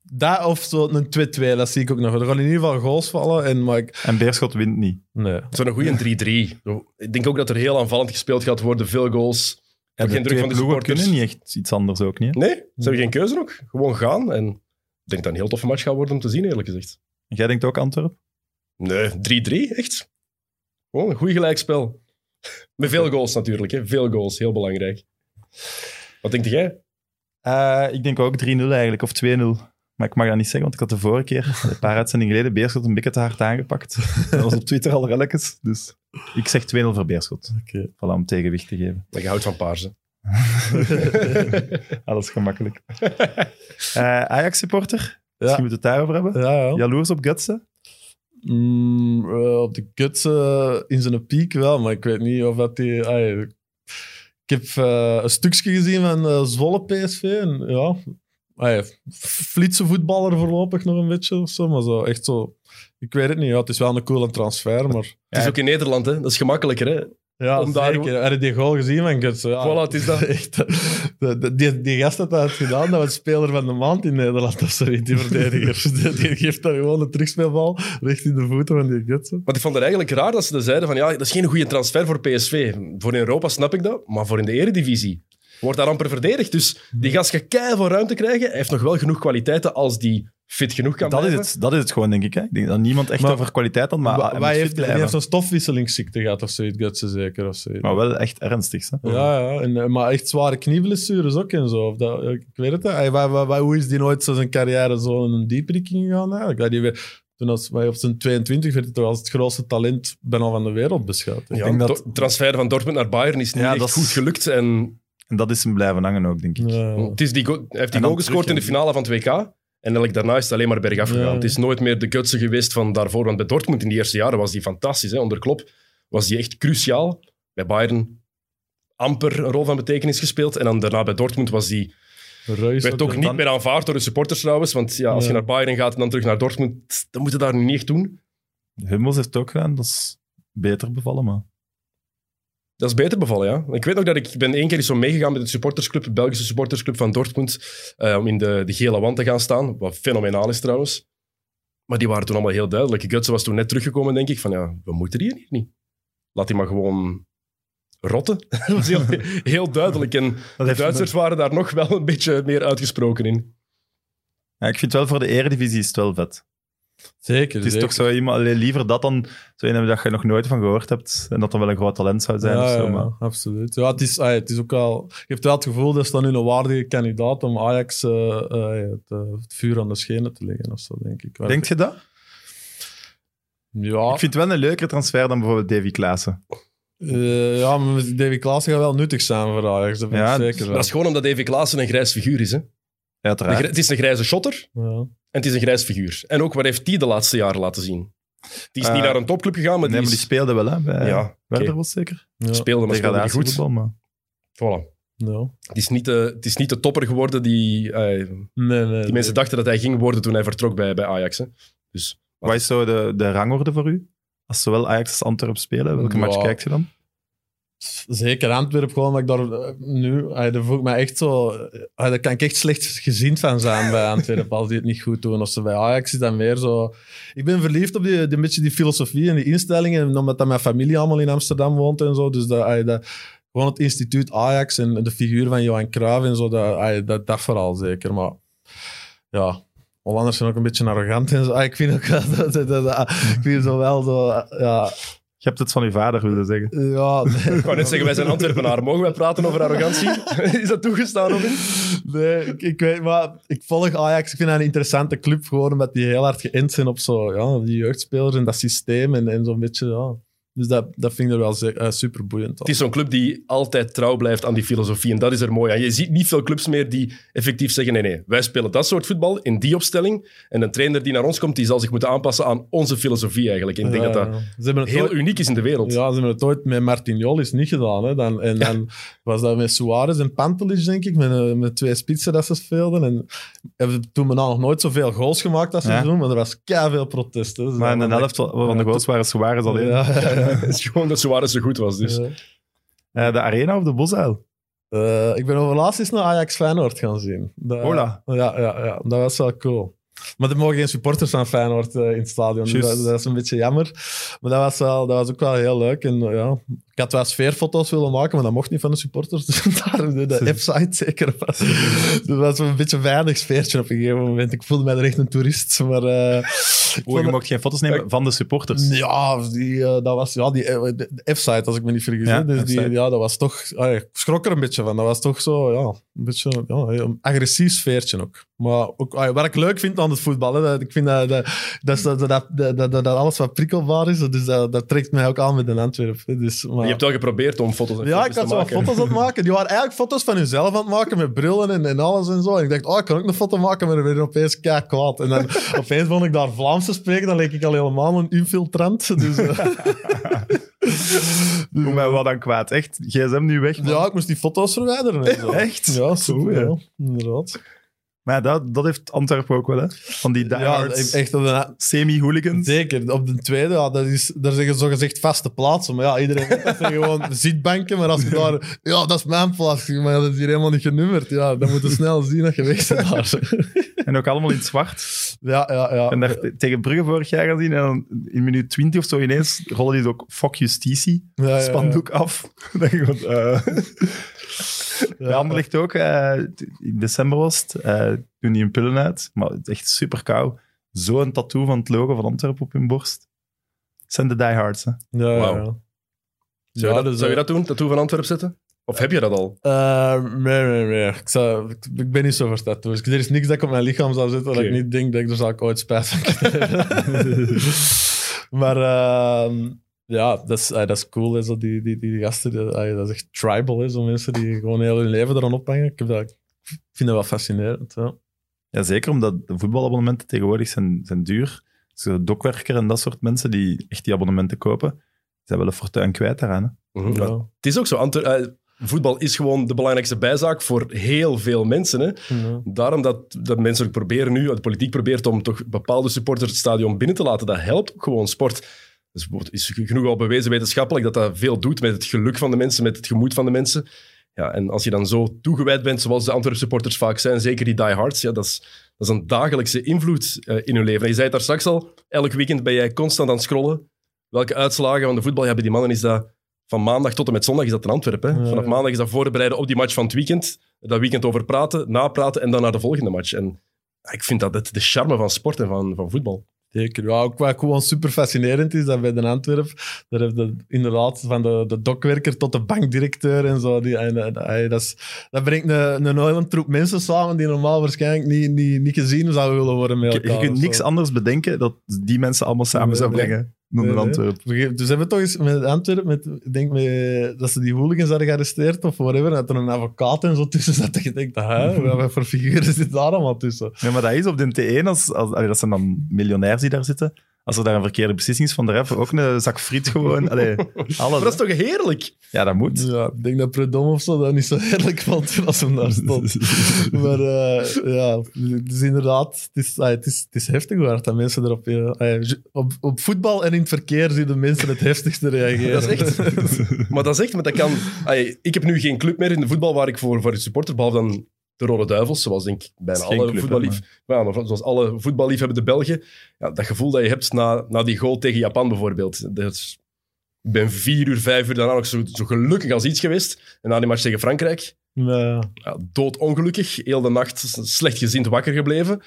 dat of zo een 2-2, dat zie ik ook nog. Er gaan in ieder geval goals vallen. En, maar ik, En Beerschot wint niet. nee. Zo'n goede 3-3. Zo, Ik denk ook dat er heel aanvallend gespeeld gaat worden. Veel goals. Ja, geen druk van de ploegen supporters. kunnen niet echt iets anders ook niet. hè? Nee, ze hebben geen keuze ook. Gewoon gaan. En ik denk dat het een heel toffe match gaat worden om te zien, eerlijk gezegd. Jij denkt ook Antwerp? Nee, 3-3, echt. Gewoon een goed gelijkspel. Met veel goals natuurlijk, hè. veel goals, heel belangrijk. Wat denk jij? Eh, ik denk ook 3-0 eigenlijk, of 2-0. Maar ik mag dat niet zeggen, want ik had de vorige keer, een paar uitzendingen geleden, Beerschot een beetje te hard aangepakt. Dat was op Twitter al relletjes. Dus ik zeg 2-0 voor Beerschot. Oké. Voilà, om tegenwicht te geven. Dat je houdt van paarse. *laughs* Alles gemakkelijk. Eh, Ajax-supporter? Ja. Misschien moeten we het daarover hebben. Ja, ja. Jaloers op Gutsen? Mm, op de guts eh, in zijn piek wel, maar ik weet niet of dat die... ik heb eh, een stukje gezien van eh, Zwolle PSV en ja... ja, flitse voetballer voorlopig nog een beetje of zo, maar zo echt zo... Ik weet het niet, ja, het is wel een coole transfer, maar... Het is ook in Nederland, hè. dat is gemakkelijker. Hè. Ja, Om daar- zeker. Heb je die goal gezien van Guts? Ja, Voilà, het is dat. *laughs* Echt, de- de- die, die gast had dat gedaan, dat was speler van de maand in Nederland of zoiets, die verdediger. *laughs* die, die geeft dan gewoon een terugspeelbal recht in de voeten van die Guts. Maar ik vond het eigenlijk raar dat ze zeiden van ja, dat is geen goede transfer voor PSV. Voor in Europa snap ik dat, maar voor in de eredivisie wordt daar amper verdedigd. Dus die gast gaat keihard veel ruimte krijgen. Hij heeft nog wel genoeg kwaliteiten als die fit genoeg kan Dat is, het, dat is het gewoon, denk ik. Hè. Ik denk dat niemand echt Maar- over kwaliteit had, maar hij fit heeft, die blijven. heeft een stofwisselingsziekte gehad of zoiets, Gutsen zeker. Of zoiets. Maar wel echt ernstig. Hè. Ja, ja. En, eh, maar echt zware knieblessures ook en zo. Of dat, ik weet het. Hij, waar, waar, waar- hoe is die nooit zo zijn carrière zo in een dieprikking gegaan? Eigenlijk? Dat die weer, toen als, wij op zijn 22 werd hij toch als het grootste talent bijna van de wereld beschouwd. Ja, denk dat- transfer van Dortmund naar Bayern is niet Ja, echt dat goed gelukt. En En dat is hem blijven hangen ook, denk ik. Ja. het is die go- hij heeft die goal gescoord in de finale van het WK. En elk daarna is het alleen maar bergaf gegaan. Ja. Het is nooit meer de gutsen geweest van daarvoor. Want bij Dortmund in die eerste jaren was die fantastisch. Hè? Onder Klopp was die echt cruciaal. Bij Bayern amper een rol van betekenis gespeeld. En dan daarna bij Dortmund was die Reus werd ook niet dan- meer aanvaard door de supporters trouwens. Want ja, als je naar Bayern gaat en dan terug naar Dortmund, dan moet je daar nu niet echt doen. Hummels heeft het ook gedaan, dat is beter bevallen, maar... Dat is beter bevallen, ja. Ik weet nog dat ik ben één keer eens zo meegegaan met de supportersclub, de Belgische supportersclub van Dortmund, eh, om in de, de gele wand te gaan staan. Wat fenomenaal is trouwens. Maar die waren toen allemaal heel duidelijk. Gutsen was toen net teruggekomen, denk ik, van ja, we moeten hier niet. niet. Laat die maar gewoon rotten. *laughs* dat was heel, heel duidelijk. En de Duitsers waren daar nog wel een beetje meer uitgesproken in. Ja, ik vind wel voor de eredivisie is het wel vet. Zeker. Het is zeker. toch zo iemand, liever dat dan zo een dat je nog nooit van gehoord hebt en dat dan wel een groot talent zou zijn. Ja, of zo, ja, maar... absoluut. Ja, het, is, ah, het is ook al... Je hebt wel het gevoel dat ze dan nu een waardige kandidaat om Ajax eh, eh, het, eh, het vuur aan de schenen te leggen of zo, denk ik. Denk je dat? Ja, Ik vind het wel een leukere transfer dan bijvoorbeeld Davy Klaassen. eh, ja maar Davy Klaassen gaat wel nuttig zijn voor Ajax. Dat Ja, ik zeker wel. Dat is gewoon omdat Davy Klaassen een grijs figuur is. Hè? Grij- het is een grijze shotter Ja. En het is een grijs figuur. En ook wat heeft hij de laatste jaren laten zien? Die is Eh, niet naar een topclub gegaan, maar nee, die, maar die is- speelde wel, hè? Bij Ja. Werder was zeker. Ja. speelde, maar speelde niet goed. Degradatievoetbal, maar... Voilà. Het is niet de, het is niet de topper geworden die, eh, Nee, nee. die mensen dachten dat hij ging worden toen hij vertrok bij, bij Ajax. Hè. Dus Wat is zo de, de rangorde voor u? Als zowel Ajax als Antwerpen spelen, welke match kijkt je dan? Zeker Antwerpen, gewoon omdat ik daar eh, nu... ah, daar me echt zo... ah, daar kan ik echt slecht gezien van zijn bij Antwerpen als die het niet goed doen. Of ze bij Ajax is dan meer zo... Ik ben verliefd op die, die, beetje die filosofie en die instellingen. En omdat dat mijn familie allemaal in Amsterdam woont en zo. Dus dat, ah, dat, gewoon het instituut Ajax en de figuur van Johan Cruijff en zo. Dat, dat, dat vooral zeker. Maar ja... Hollanders zijn ook een beetje arrogant en zo. Ik vind ook *laughs* dat- ik vind zo wel zo, ja, Je hebt het van je vader willen zeggen. ja, *laughs* nee. ik wou net zeggen, wij zijn Antwerpenaren. Mogen wij praten over arrogantie? *laughs* is dat toegestaan, Robin? Nee, ik, ik weet, maar ik volg Ajax. Ik vind dat een interessante club gewoon, omdat die heel hard geïnt zijn op zo, ja, die jeugdspelers en dat systeem en, en zo'n beetje, ja. Dus dat, dat vind ik er wel eh, super boeiend. Het is zo'n club die altijd trouw blijft aan die filosofie. En dat is er mooi aan. Je ziet niet veel clubs meer die effectief zeggen: nee, nee, wij spelen dat soort voetbal in die opstelling. En een trainer die naar ons komt, die zal zich moeten aanpassen aan onze filosofie eigenlijk. Ik denk dat dat Ze hebben het heel ooit- uniek is in de wereld. Ja, ze hebben het ooit met Martin is niet gedaan. Hè. Dan, en dan was dat met Suarez en Pantelic, denk ik, met, eh, met twee spitsen dat ze speelden. En hebben toen men nog nooit zoveel goals gemaakt als ze Ja. doen, maar er was veel protest. Hè. Dus Maar in de helft van de goals waren Suarez alleen. *laughs* Het is gewoon dat Suarez zo goed was. Dus. Eh, de Arena of de Bosuil? Eh, ik ben over laatst eens naar Ajax Feyenoord gaan zien. Hola. Ja, ja, ja, dat was wel cool. Maar er mogen geen supporters van Feyenoord eh, in het stadion. Dus Juist. dat, dat is een beetje jammer. Maar dat was, wel, dat was ook wel heel leuk. En, eh, ja, ik had wel sfeerfoto's willen maken, maar dat mocht niet van de supporters. *laughs* Dus daar de, de F-site zeker was. Dus dat was een beetje een weinig sfeertje op een gegeven moment. Ik voelde mij er echt een toerist. Maar, eh, Oh, je mocht geen foto's nemen van de supporters. ja, die, eh, dat was ja, die, eh, F-site, als ik me niet vergis. Ja, hè. dus die, ja, dat was toch... ah, ik schrok er een beetje van. Dat was toch zo, ja, een beetje ja, een agressief sfeertje ook. Maar ook, ah, wat ik leuk vind aan het voetbal, hè, dat, ik vind dat, dat, dat, dat, dat, dat, dat, dat alles wat prikkelbaar is, dus dat, dat trekt mij ook aan met een Antwerp. hè. Dus, maar, Je hebt wel geprobeerd om foto's en ja, filmpjes ik had te zo wat maken. foto's aan het maken. Die waren eigenlijk foto's van hunzelf aan het maken met brillen en, en alles en zo. En ik dacht, oh, ik kan ook een foto maken, maar dan werd ik opeens kwaad. En dan *laughs* opeens vond ik daar Vlaams dan leek ik al helemaal een infiltrant. Dus, eh, *laughs* Hoe mij wat dan kwaad. Echt, gsm nu weg. man. ja, ik moest die foto's verwijderen. En zo. Echt? Ja, super. Ja. Inderdaad. Maar dat, dat heeft Antwerpen ook wel, hè? Van die Ja, diehards, echt semi-hooligans. zeker. Op de tweede, ja, dat is, daar zeggen ze zogezegd vaste plaatsen. Maar ja, iedereen dat zijn gewoon *laughs* zitbanken. Maar als je daar... Ja, dat is mijn plaats. Maar dat is hier helemaal niet genummerd. Ja, dan moet je snel zien dat je weg bent daar. En ook allemaal in het Ja, ja, ja. En daar te- tegen Brugge vorig jaar gaan zien. En dan in minuut 20 of zo ineens rollen die ook fuck justitie Ja, ja, ja. spandoek af. *laughs* Dan gewoon, eh. Bij Anderlecht ook. eh, in december was het. eh doen die hun pillen uit. Maar het is echt super kou. Zo'n tattoo van het logo van Antwerpen op hun borst. Het zijn de diehards. Hè. Ja, ja, Wauw. ja. Zou, Ja, je dat, dus, zou je eh, dat doen? Tattoo van Antwerpen zetten? Of heb je dat al? Eh, nee, nee, nee. Ik, zou, ik, ik ben niet zo voor tattoos. Er is niks dat ik op mijn lichaam zou zetten dat ik niet denk dat ik er zal ik ooit spijt van krijgen. *laughs* maar ehm, ja, dat is, eh, dat is cool. Hè, zo die, die, die gasten, die- eh, dat is echt tribal. Hè, zo mensen die gewoon heel hun leven eraan ophangen. Ik, heb dat, ik vind dat wel fascinerend. Ja. Ja, zeker omdat de voetbalabonnementen tegenwoordig zijn, zijn duur. Zo dokwerker en dat soort mensen die echt die abonnementen kopen, zijn wel een fortuin kwijt daaraan. Hè. Mhm. Ja. Ja. Het is ook zo. Antwer- eh, voetbal is gewoon de belangrijkste bijzaak voor heel veel mensen. Hè? Ja. Daarom dat, dat mensen ook proberen nu, de politiek probeert om toch bepaalde supporters het stadion binnen te laten. Dat helpt ook gewoon sport. Dus het is genoeg al bewezen wetenschappelijk dat dat veel doet met het geluk van de mensen, met het gemoed van de mensen. Ja, en als je dan zo toegewijd bent, zoals de Antwerp supporters vaak zijn, zeker die diehards, ja, dat, is, dat is een dagelijkse invloed eh, in hun leven. En je zei het daar straks al, elk weekend ben jij constant aan het scrollen. Welke uitslagen van de voetbal hebben die mannen? Is dat van maandag tot en met zondag is dat in Antwerpen. Hè? Vanaf maandag is dat voorbereiden op die match van het weekend. Dat weekend over praten, napraten en dan naar de volgende match. En ja, ik vind dat het de charme van sport en van, van voetbal. Zeker. Ja, ook wat gewoon super fascinerend is, dat bij de Antwerp, daar heb je inderdaad van de, de dokwerker tot de bankdirecteur en zo. Die, en, en- en dat, is, dat brengt een, een hele troep mensen samen die normaal waarschijnlijk niet, niet, niet gezien zouden willen worden met Je, elkaar. je kunt niks anders bedenken dat die mensen allemaal samen Nee, zou nee. brengen Nee, de nee. Antwerpen. Dus hebben we toch eens met Antwerpen, met, ik denk met, dat ze die hooligans hadden gearresteerd of whatever, dat er een advocaat en zo tussen zat. Dat je denkt, hè, *laughs* wat voor figuren zitten daar allemaal tussen? Nee, maar dat is op de T1, als, als, allee, dat zijn dan miljonairs die daar zitten. Als er daar een verkeerde beslissing is van de ref, ook een zak friet gewoon. *laughs* Allee, alles. Maar dat is toch heerlijk? Ja, dat moet. Ja, ik denk dat Predom of zo dat niet zo heerlijk vond als hem daar stond. *laughs* Maar eh, ja, het is inderdaad, het is, ah, het is, het is heftig waar dat mensen erop... ja, ah, op, op voetbal en in het verkeer zien de mensen het heftigste reageren. Dat is echt. *laughs* maar dat is echt, maar dat kan. Ay, ik heb nu geen club meer in de voetbal waar ik voor, voor supporter, behalve dan de Rode Duivels, zoals denk ik bijna alle voetballief, ja, maar zoals alle voetballiefhebbende Belgen. Ja, dat gevoel dat je hebt na, na die goal tegen Japan bijvoorbeeld. Dat is, ik ben vier uur, vijf uur daarna nog zo, zo gelukkig als iets geweest. En na die match tegen Frankrijk, Ja. ja, doodongelukkig, heel de nacht slecht gezind wakker gebleven.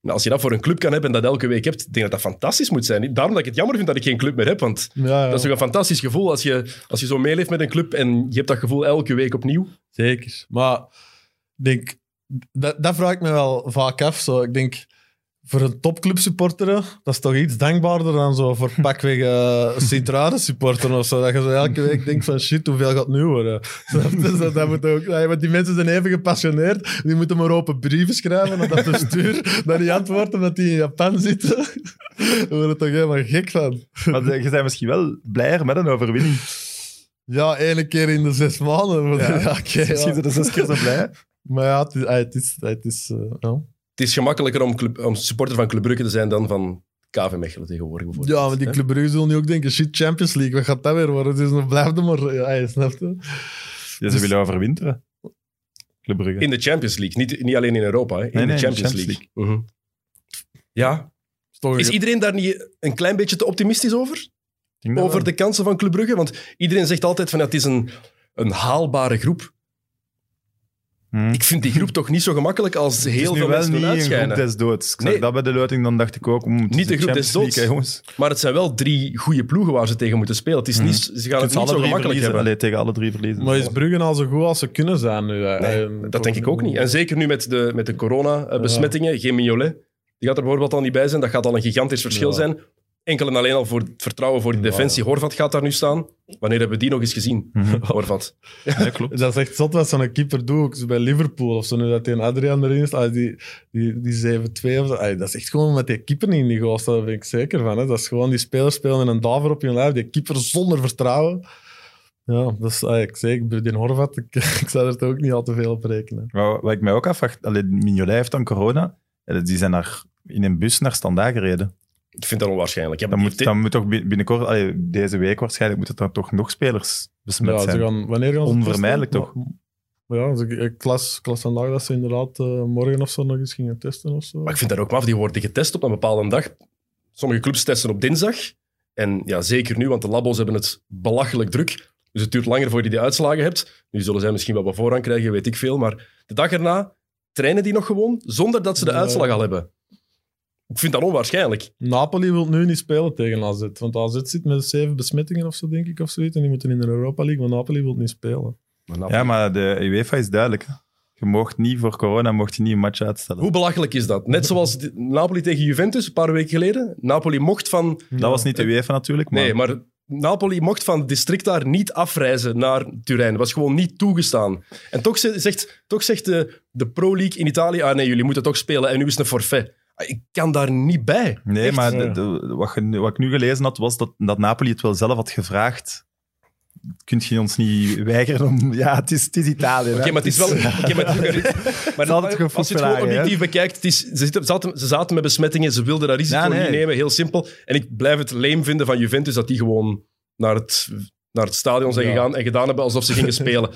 Nou, als je dat voor een club kan hebben en dat elke week hebt, ik denk dat dat fantastisch moet zijn. Daarom dat ik het jammer vind dat ik geen club meer heb, want Ja, ja. dat is toch een fantastisch gevoel als je, als je zo meeleeft met een club en je hebt dat gevoel elke week opnieuw. Zeker. Maar ik denk, dat, dat vraag ik me wel vaak af. Zo. Ik denk, voor een topclub supporteren, dat is toch iets dankbaarder dan zo voor *laughs* pakweg uh, Sint-Truiden supporteren of zo. Dat je zo elke week denkt van shit, hoeveel gaat het nu worden? *laughs* Dus dat, dat moet ook, want die mensen zijn even gepassioneerd. Die moeten maar open brieven schrijven naar dat bestuur. *laughs* dat die antwoorden omdat die in Japan zitten. Daar worden toch helemaal gek van. Maar de- je bent misschien wel blijer met een overwinning. Ja, ene keer in de zes maanden. Ja. Ja, oké, ja. Misschien zijn er zes keer zo blij. Maar ja, het is... ah, Het is, het is eh, ja. Het is gemakkelijker om, club, om supporter van Club Brugge te zijn dan van KV Mechelen tegenwoordig bijvoorbeeld. Ja, maar die Hè? Club Brugge zullen nu ook denken, shit, Champions League, wat gaat dat weer worden? Dus nog blijft er maar... Ja, je snapt het. Ja, ze willen overwinteren. Club Brugge. In de Champions League, niet, niet alleen in Europa, hè. in Nee, de nee, Champions, Champions League. Mhm. Ja, Is iedereen daar niet een klein beetje te optimistisch over? Over wel. de kansen van Club Brugge? Want iedereen zegt altijd van ja, het is een, een haalbare groep. Hm. Ik vind die groep *laughs* toch niet zo gemakkelijk als Het is heel nu veel wel mensen niet doen uitschijnen. groep des doods. Ik zag Nee. dat bij de loting, dan dacht ik ook... het is Niet de groep des doods. Hè, jongens. Maar het zijn wel drie goede ploegen waar ze tegen moeten spelen. Het is Mhm. niet, ze gaan Je het niet zo gemakkelijk verliezen. hebben. Allee, tegen alle drie verliezen. Maar is Brugge al zo goed als ze kunnen zijn nu? Nee, En- dat denk ik ook niet. En zeker nu met de, met de corona-besmettingen. Geen Mignolet. Die gaat er bijvoorbeeld al niet bij zijn. Dat gaat al een gigantisch verschil Ja. zijn. Enkel en alleen al voor het vertrouwen voor die Ja, defensie. Horvat gaat daar nu staan. Wanneer hebben we die nog eens gezien? Mhm. *laughs* Horvat. Ja, klopt. Dat is echt zot wat zo'n keeper doet. Ook bij Liverpool of zo, nu dat die een Adrian erin is, ah, die, die, die 7-2 of zo. ah, dat is echt gewoon met die keeper niet in die goal staat, daar ben ik zeker van. Hè. Dat is gewoon die spelers spelen in een daver op je lijf, die keeper zonder vertrouwen. Ja, dat is ik zeker. Die Horvat, ik, *laughs* ik zou er toch ook niet al te veel op rekenen. Wat, wat ik mij ook afvraag... Mignolet heeft dan corona. Die zijn naar, in een bus naar Standaard gereden. Ik vind dat onwaarschijnlijk. Ja, Dan moet, dan moet toch bin- binnenkort... allee, deze week waarschijnlijk moeten er toch nog spelers besmet Ja, ze zijn. gaan, wanneer gaan ze Onvermijdelijk testen? toch? Maar ja, dus ik, ik las, ik las vandaag dat ze inderdaad eh, morgen of zo nog eens gingen testen of zo. Maar ik vind dat ook maf, die worden getest op een bepaalde dag. Sommige clubs testen op dinsdag. En ja, zeker nu, want de labo's hebben het belachelijk druk. Dus het duurt langer voordat je die uitslagen hebt. Nu zullen zij misschien wel wat voorrang krijgen, weet ik veel. Maar de dag erna trainen die nog gewoon, zonder dat ze de Ja. uitslag al hebben. Ik vind dat onwaarschijnlijk. Napoli wil nu niet spelen tegen AZ. Want AZ zit met zeven besmettingen of zo, denk ik. Of zoiets. En die moeten in de Europa League, maar Napoli wil niet spelen. Ja, maar de UEFA is duidelijk. hè. Je mocht niet voor corona mocht je niet een match uitstellen. Hoe belachelijk is dat? Net zoals Napoli tegen Juventus, een paar weken geleden. Napoli mocht van... Dat was niet de UEFA natuurlijk, maar, Nee, maar Napoli mocht van het district daar niet afreizen naar Turijn. Dat was gewoon niet toegestaan. En toch ze- zegt, toch zegt de, de Pro League in Italië, ah nee, jullie moeten toch spelen en nu is het een forfait. Ik kan daar niet bij. nee, Echt. maar de- Ja. de- wat, je wat ik nu gelezen had, was dat, dat Napoli het wel zelf had gevraagd. Kunt je ons niet weigeren om... *laughs* Ja, het is, het is Italië. Oké, maar het is wel... oké, maar, *laughs* maar goed als je het gewoon hè? objectief bekijkt, het is, ze, zitten, ze, zaten, ze zaten met besmettingen, ze wilden dat risico Ja, nee. niet nemen, heel simpel. En ik blijf het leem vinden van Juventus dat die gewoon naar het, naar het stadion zijn Ja. gegaan en gedaan hebben alsof ze gingen *laughs* spelen.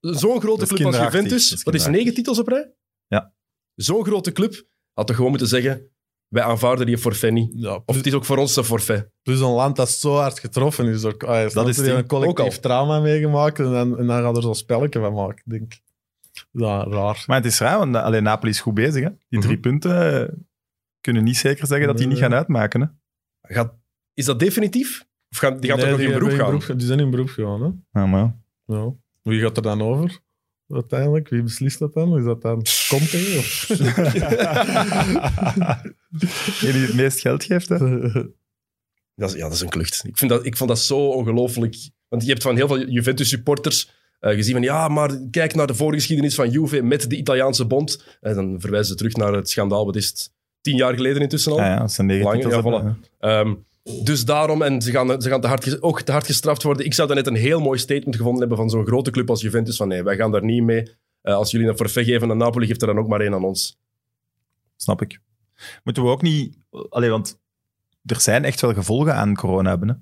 Zo'n grote Dat club als Juventus, dat is wat is kinderachtig. negen titels op rij? Ja. Zo'n grote club had toch gewoon moeten zeggen, wij aanvaarden die forfait niet. Ja, Of het is ook voor ons een forfait. plus een land dat zo hard getroffen is. Ook, ah, Dat is die een collectief ook al. trauma meegemaakt en dan, en dan gaat er zo'n spelletje van maken, denk ik. Ja, raar. Maar het is raar, want alleen Napoli is goed bezig. Hè? Die drie punten eh, kunnen niet zeker zeggen dat die niet gaan uitmaken. Hè? Gaat, is dat definitief? Of gaan, die gaan Nee, toch nog in beroep gaan? die zijn in beroep gegaan, hè? Ja, maar ja. Ja. Wie gaat er dan over? Uiteindelijk, wie beslist dat dan? Is dat dan Conte? Of? *laughs* Die het meest geld geeft. Hè? *laughs* Dat is, ja, dat is een klucht. Ik, vind dat, ik vond dat zo ongelooflijk. Want je hebt van heel veel Juventus-supporters eh, gezien van ja, maar kijk naar de voorgeschiedenis van Juve met de Italiaanse bond. En dan verwijzen ze terug naar het schandaal, wat is het? Tien jaar geleden intussen al. Ja, negen Lang, titels ja, hebben, voilà. hè. Dus daarom, en ze gaan, ze gaan te hard, ook te hard gestraft worden. Ik zou dan net een heel mooi statement gevonden hebben van zo'n grote club als Juventus. Van nee, wij gaan daar niet mee. Eh, als jullie een forfait geven aan Napoli, geeft er dan ook maar één aan ons. Snap ik. Moeten we ook niet... Allee, want er zijn echt wel gevolgen aan corona hebben. Hè?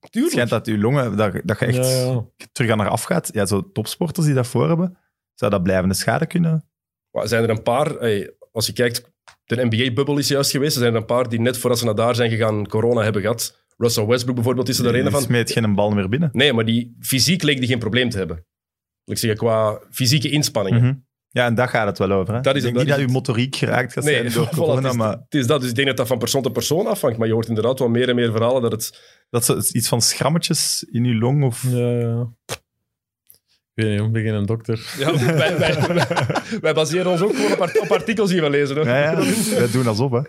Het Tuurlijk. schijnt dat je longen, dat, dat je echt Ja, ja. terug aan eraf gaat. Ja, zo topsporters die dat voor hebben, zou dat blijvende schade kunnen... Maar zijn er een paar, hey, als je kijkt, de NBA-bubbel is juist geweest. Er zijn een paar die net voordat ze naar daar zijn gegaan corona hebben gehad. Russell Westbrook bijvoorbeeld is er er een Die van. smeet geen bal meer binnen. Nee, maar die fysiek leek die geen probleem te hebben. Ik zeg qua fysieke inspanningen. Mhm. Ja, en daar gaat het wel over. Hè? Dat is ik denk het, niet dat dat uw motoriek geraakt gaat Nee, zijn door *laughs* voilà, corona, het, is, maar het is dat. Dus ik denk dat dat van persoon tot persoon afhangt. Maar je hoort inderdaad wel meer en meer verhalen dat het... dat is iets van schrammetjes in uw long of... Ja, ja. Ik weet niet, ik ben geen dokter. Ja, wij, wij, wij baseren ons ook gewoon op, art- op artikels die we lezen. Hoor. Ja, ja, wij doen alsof, hè.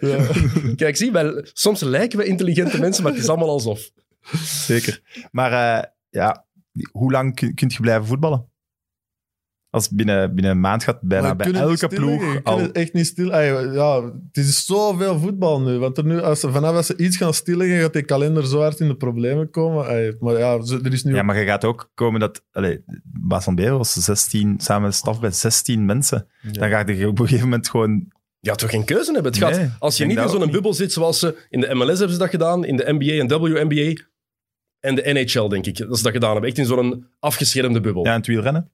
Kijk, zie, wij, soms lijken we intelligente mensen, maar het is allemaal alsof. Zeker. Maar eh, ja, hoe lang kun, kunt je blijven voetballen? Als binnen, binnen een maand gaat bijna bij elke ploeg al... echt niet stil... Ay, ja, het is zoveel voetbal nu. Want er nu, als ze, vanaf als ze iets gaan stilleggen, gaat die kalender zo hard in de problemen komen. Ay, maar ja, er is nu... Ja, maar je gaat ook komen dat... Allee, Bas van Beer was 16, samen met staf bij 16 mensen. Dan ga je op een gegeven moment gewoon... Ja, toch geen keuze hebben. Het gaat, Nee, als je niet in zo'n bubbel zit zoals ze in de MLS hebben ze dat gedaan, in de NBA en WNBA en de NHL, denk ik, dat ze dat gedaan hebben. Echt in zo'n afgeschermde bubbel. Ja, in het wielrennen.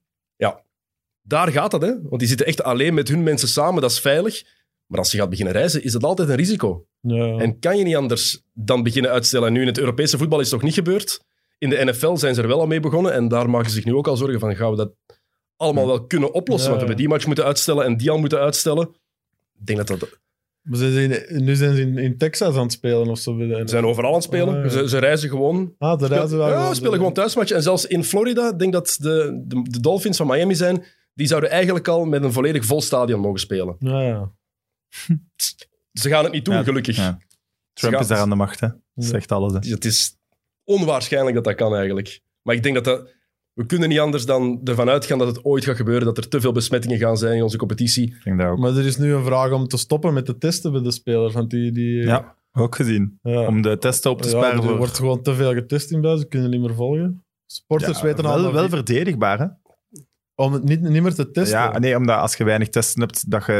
Daar gaat dat, hè. Want die zitten echt alleen met hun mensen samen, dat is veilig. Maar als je gaat beginnen reizen, is dat altijd een risico. Ja. En kan je niet anders dan beginnen uitstellen. En nu in het Europese voetbal is het nog niet gebeurd. In de NFL zijn ze er wel al mee begonnen. En daar maken ze zich nu ook al zorgen van, gaan we dat allemaal wel kunnen oplossen? Ja. Want we hebben die match moeten uitstellen en die al moeten uitstellen. Ik denk dat dat... Maar ze zijn nu zijn ze in, in Texas aan het spelen of zo. Ze zijn overal aan het spelen. Ah, ja. ze, ze reizen gewoon. Ah, de reizen waren ja, ze spelen gewoon thuismatchen. En zelfs in Florida, ik denk dat de, de, de Dolphins van Miami zijn, die zouden eigenlijk al met een volledig vol stadion mogen spelen. Ja, ja. Ze gaan het niet doen, Ja, gelukkig. ja. Trump is daar aan de macht, hè. Dat zegt alles, hè. Het is onwaarschijnlijk dat dat kan eigenlijk. Maar ik denk dat dat... We kunnen niet anders dan ervan uitgaan dat het ooit gaat gebeuren, dat er te veel besmettingen gaan zijn in onze competitie. Ik denk dat ook. Maar er is nu een vraag om te stoppen met de testen bij de spelers. Want die, die, Ja, ook gezien. ja. Om de testen op te Ja, sparen er voor... wordt gewoon te veel getest in bij, ze kunnen niet meer volgen. Sporters Ja, weten al wel, wel verdedigbaar, hè. Om het niet, niet meer te testen. Ja, nee, omdat als je weinig testen hebt, dat je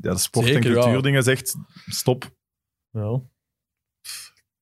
ja, de sport- en ja. cultuurdingen zegt, stop. Ja.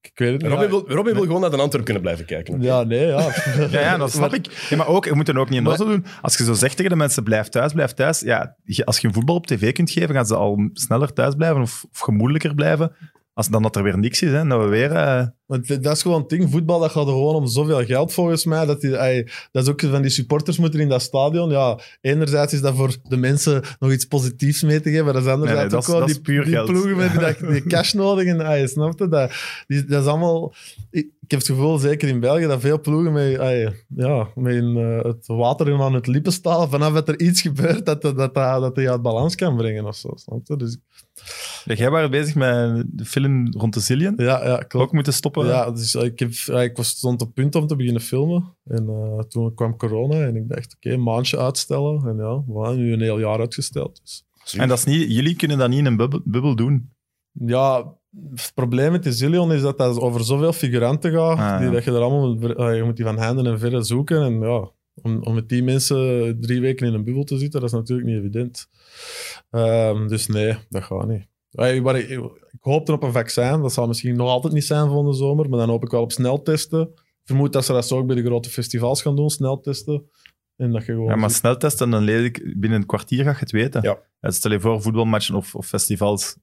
Ik weet het niet. Ja, wil, Robin wil gewoon naar de Antwerp kunnen blijven kijken. Ja, nee, ja. *laughs* Ja, ja, dat snap ik. Ja, maar ook, je moet het ook niet in doen. Als je zo zegt tegen de mensen, blijf thuis, blijf thuis. Ja, als je een voetbal op tv kunt geven, gaan ze al sneller thuis blijven of, of gemoedelijker blijven. Als dan dat er weer niks is, hè, dat we weer... eh, Want dat is gewoon het ding. Voetbal dat gaat er gewoon om zoveel geld volgens mij. Dat, die, ey, dat is ook van die supporters moeten in dat stadion. Ja, enerzijds is dat voor de mensen nog iets positiefs mee te geven. Maar dat is anderzijds Nee, ook wel die, puur die geld. ploegen met *laughs* die, die cash nodig. En, ey, snap je? Dat, die, dat is allemaal... Ik, ik heb het gevoel, zeker in België, dat veel ploegen met, ey, ja, met eh, het water in aan het lippen staan. Vanaf dat er iets gebeurt, dat dat, dat, dat, dat die uit balans kan brengen of zo. Snap je? Dus, ja, jij was bezig met de film rond de Zillion. ja, ja, klopt. Ook moeten stoppen. Ja, dus ik, heb, ik was stond op punt om te beginnen filmen. En eh, toen kwam corona en ik dacht, oké, een maandje uitstellen. En ja, we hebben nu een heel jaar uitgesteld. Dus. En dat is niet, jullie kunnen dat niet in een bubbel, bubbel doen. Ja, het probleem met de Zillion is dat dat over zoveel figuranten gaat. Ah, die, ja. dat je er allemaal, moet- eh, je moet die van handen en verre zoeken. En ja, om, om met die mensen drie weken in een bubbel te zitten, dat is natuurlijk niet evident. Ehm, dus nee, dat gaat niet. Eh, waar ik, ik hoopte op een vaccin. Dat zal misschien nog altijd niet zijn voor de zomer. Maar dan hoop ik wel op sneltesten. Ik vermoed dat ze dat zo ook bij de grote festivals gaan doen, sneltesten. En dat je gewoon... Ja, maar ziet- sneltesten, dan lees ik binnen een kwartier ga je het weten. Ja. En Stel je voor, voetbalmatchen of, of festivals.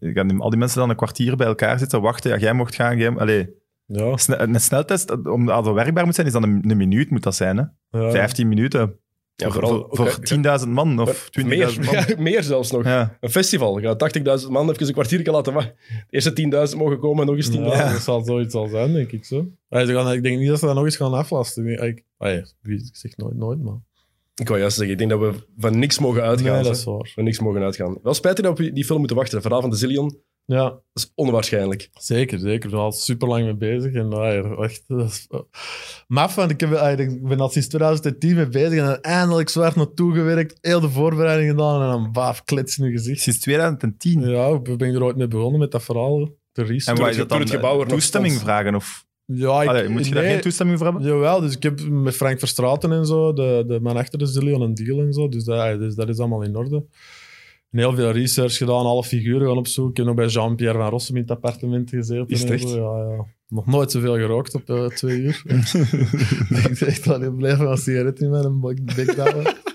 Gaan al die mensen dan een kwartier bij elkaar zitten, wachten. Ja, jij mocht gaan. Jij, allee, ja, sne- een sneltest, om dat werkbaar moet zijn, is dan een, een minuut, moet dat zijn. Hè? ja. 15 minuten. Ja, voor vooral- voor, ook, voor 10.000 man of 20.000 meer, man. *laughs* ja, meer zelfs nog. Ja. Een festival. Je gaat 80.000 man even een kwartier laten wachten. De eerste 10.000 mogen komen, nog eens 10.000. Ja, dat zal zoiets al zijn, denk ik zo. Allee, gaan, ik denk niet dat ze dat nog eens gaan aflasten. Ik, ik, allee, ik zeg nooit, nooit, man. Ik wou juist zeggen, ik denk dat we van niks mogen uitgaan. Nee, dat is waar. Van niks mogen uitgaan. Wel spijtig dat we die film moeten wachten. Verhaal van de Zillion, Ja, dat is onwaarschijnlijk. zeker, zeker. Ik ben al super lang mee bezig. En allee, echt, dat is, uh, maf, want ik, heb, allee, ik ben al sinds 2010 mee bezig. En dan eindelijk zo hard naartoe gewerkt. Heel de voorbereiding gedaan. En dan baaf, klets in je gezicht. Sinds 2010. Ja, ik ben er ooit mee begonnen met dat verhaal. De research. En waar het- is dat dan? het gebouw nog toestemming vragen? Of, ja, ik, allee, moet je daar geen toestemming voor hebben? Jawel, dus ik heb met Frank Verstraten en zo, de, de man achter de Zillion, een deal en zo. Dus dat, dus dat is allemaal in orde. Heel veel research gedaan, alle figuren gaan opzoeken. Ik heb nog bij Jean-Pierre van Rossum in het appartement gezeten. Is echt? Ja, ja. Nog nooit zoveel gerookt op eh, twee uur. *laughs* *laughs* ik ben echt wel heel blij van een sigaret in mijn bek-. *laughs*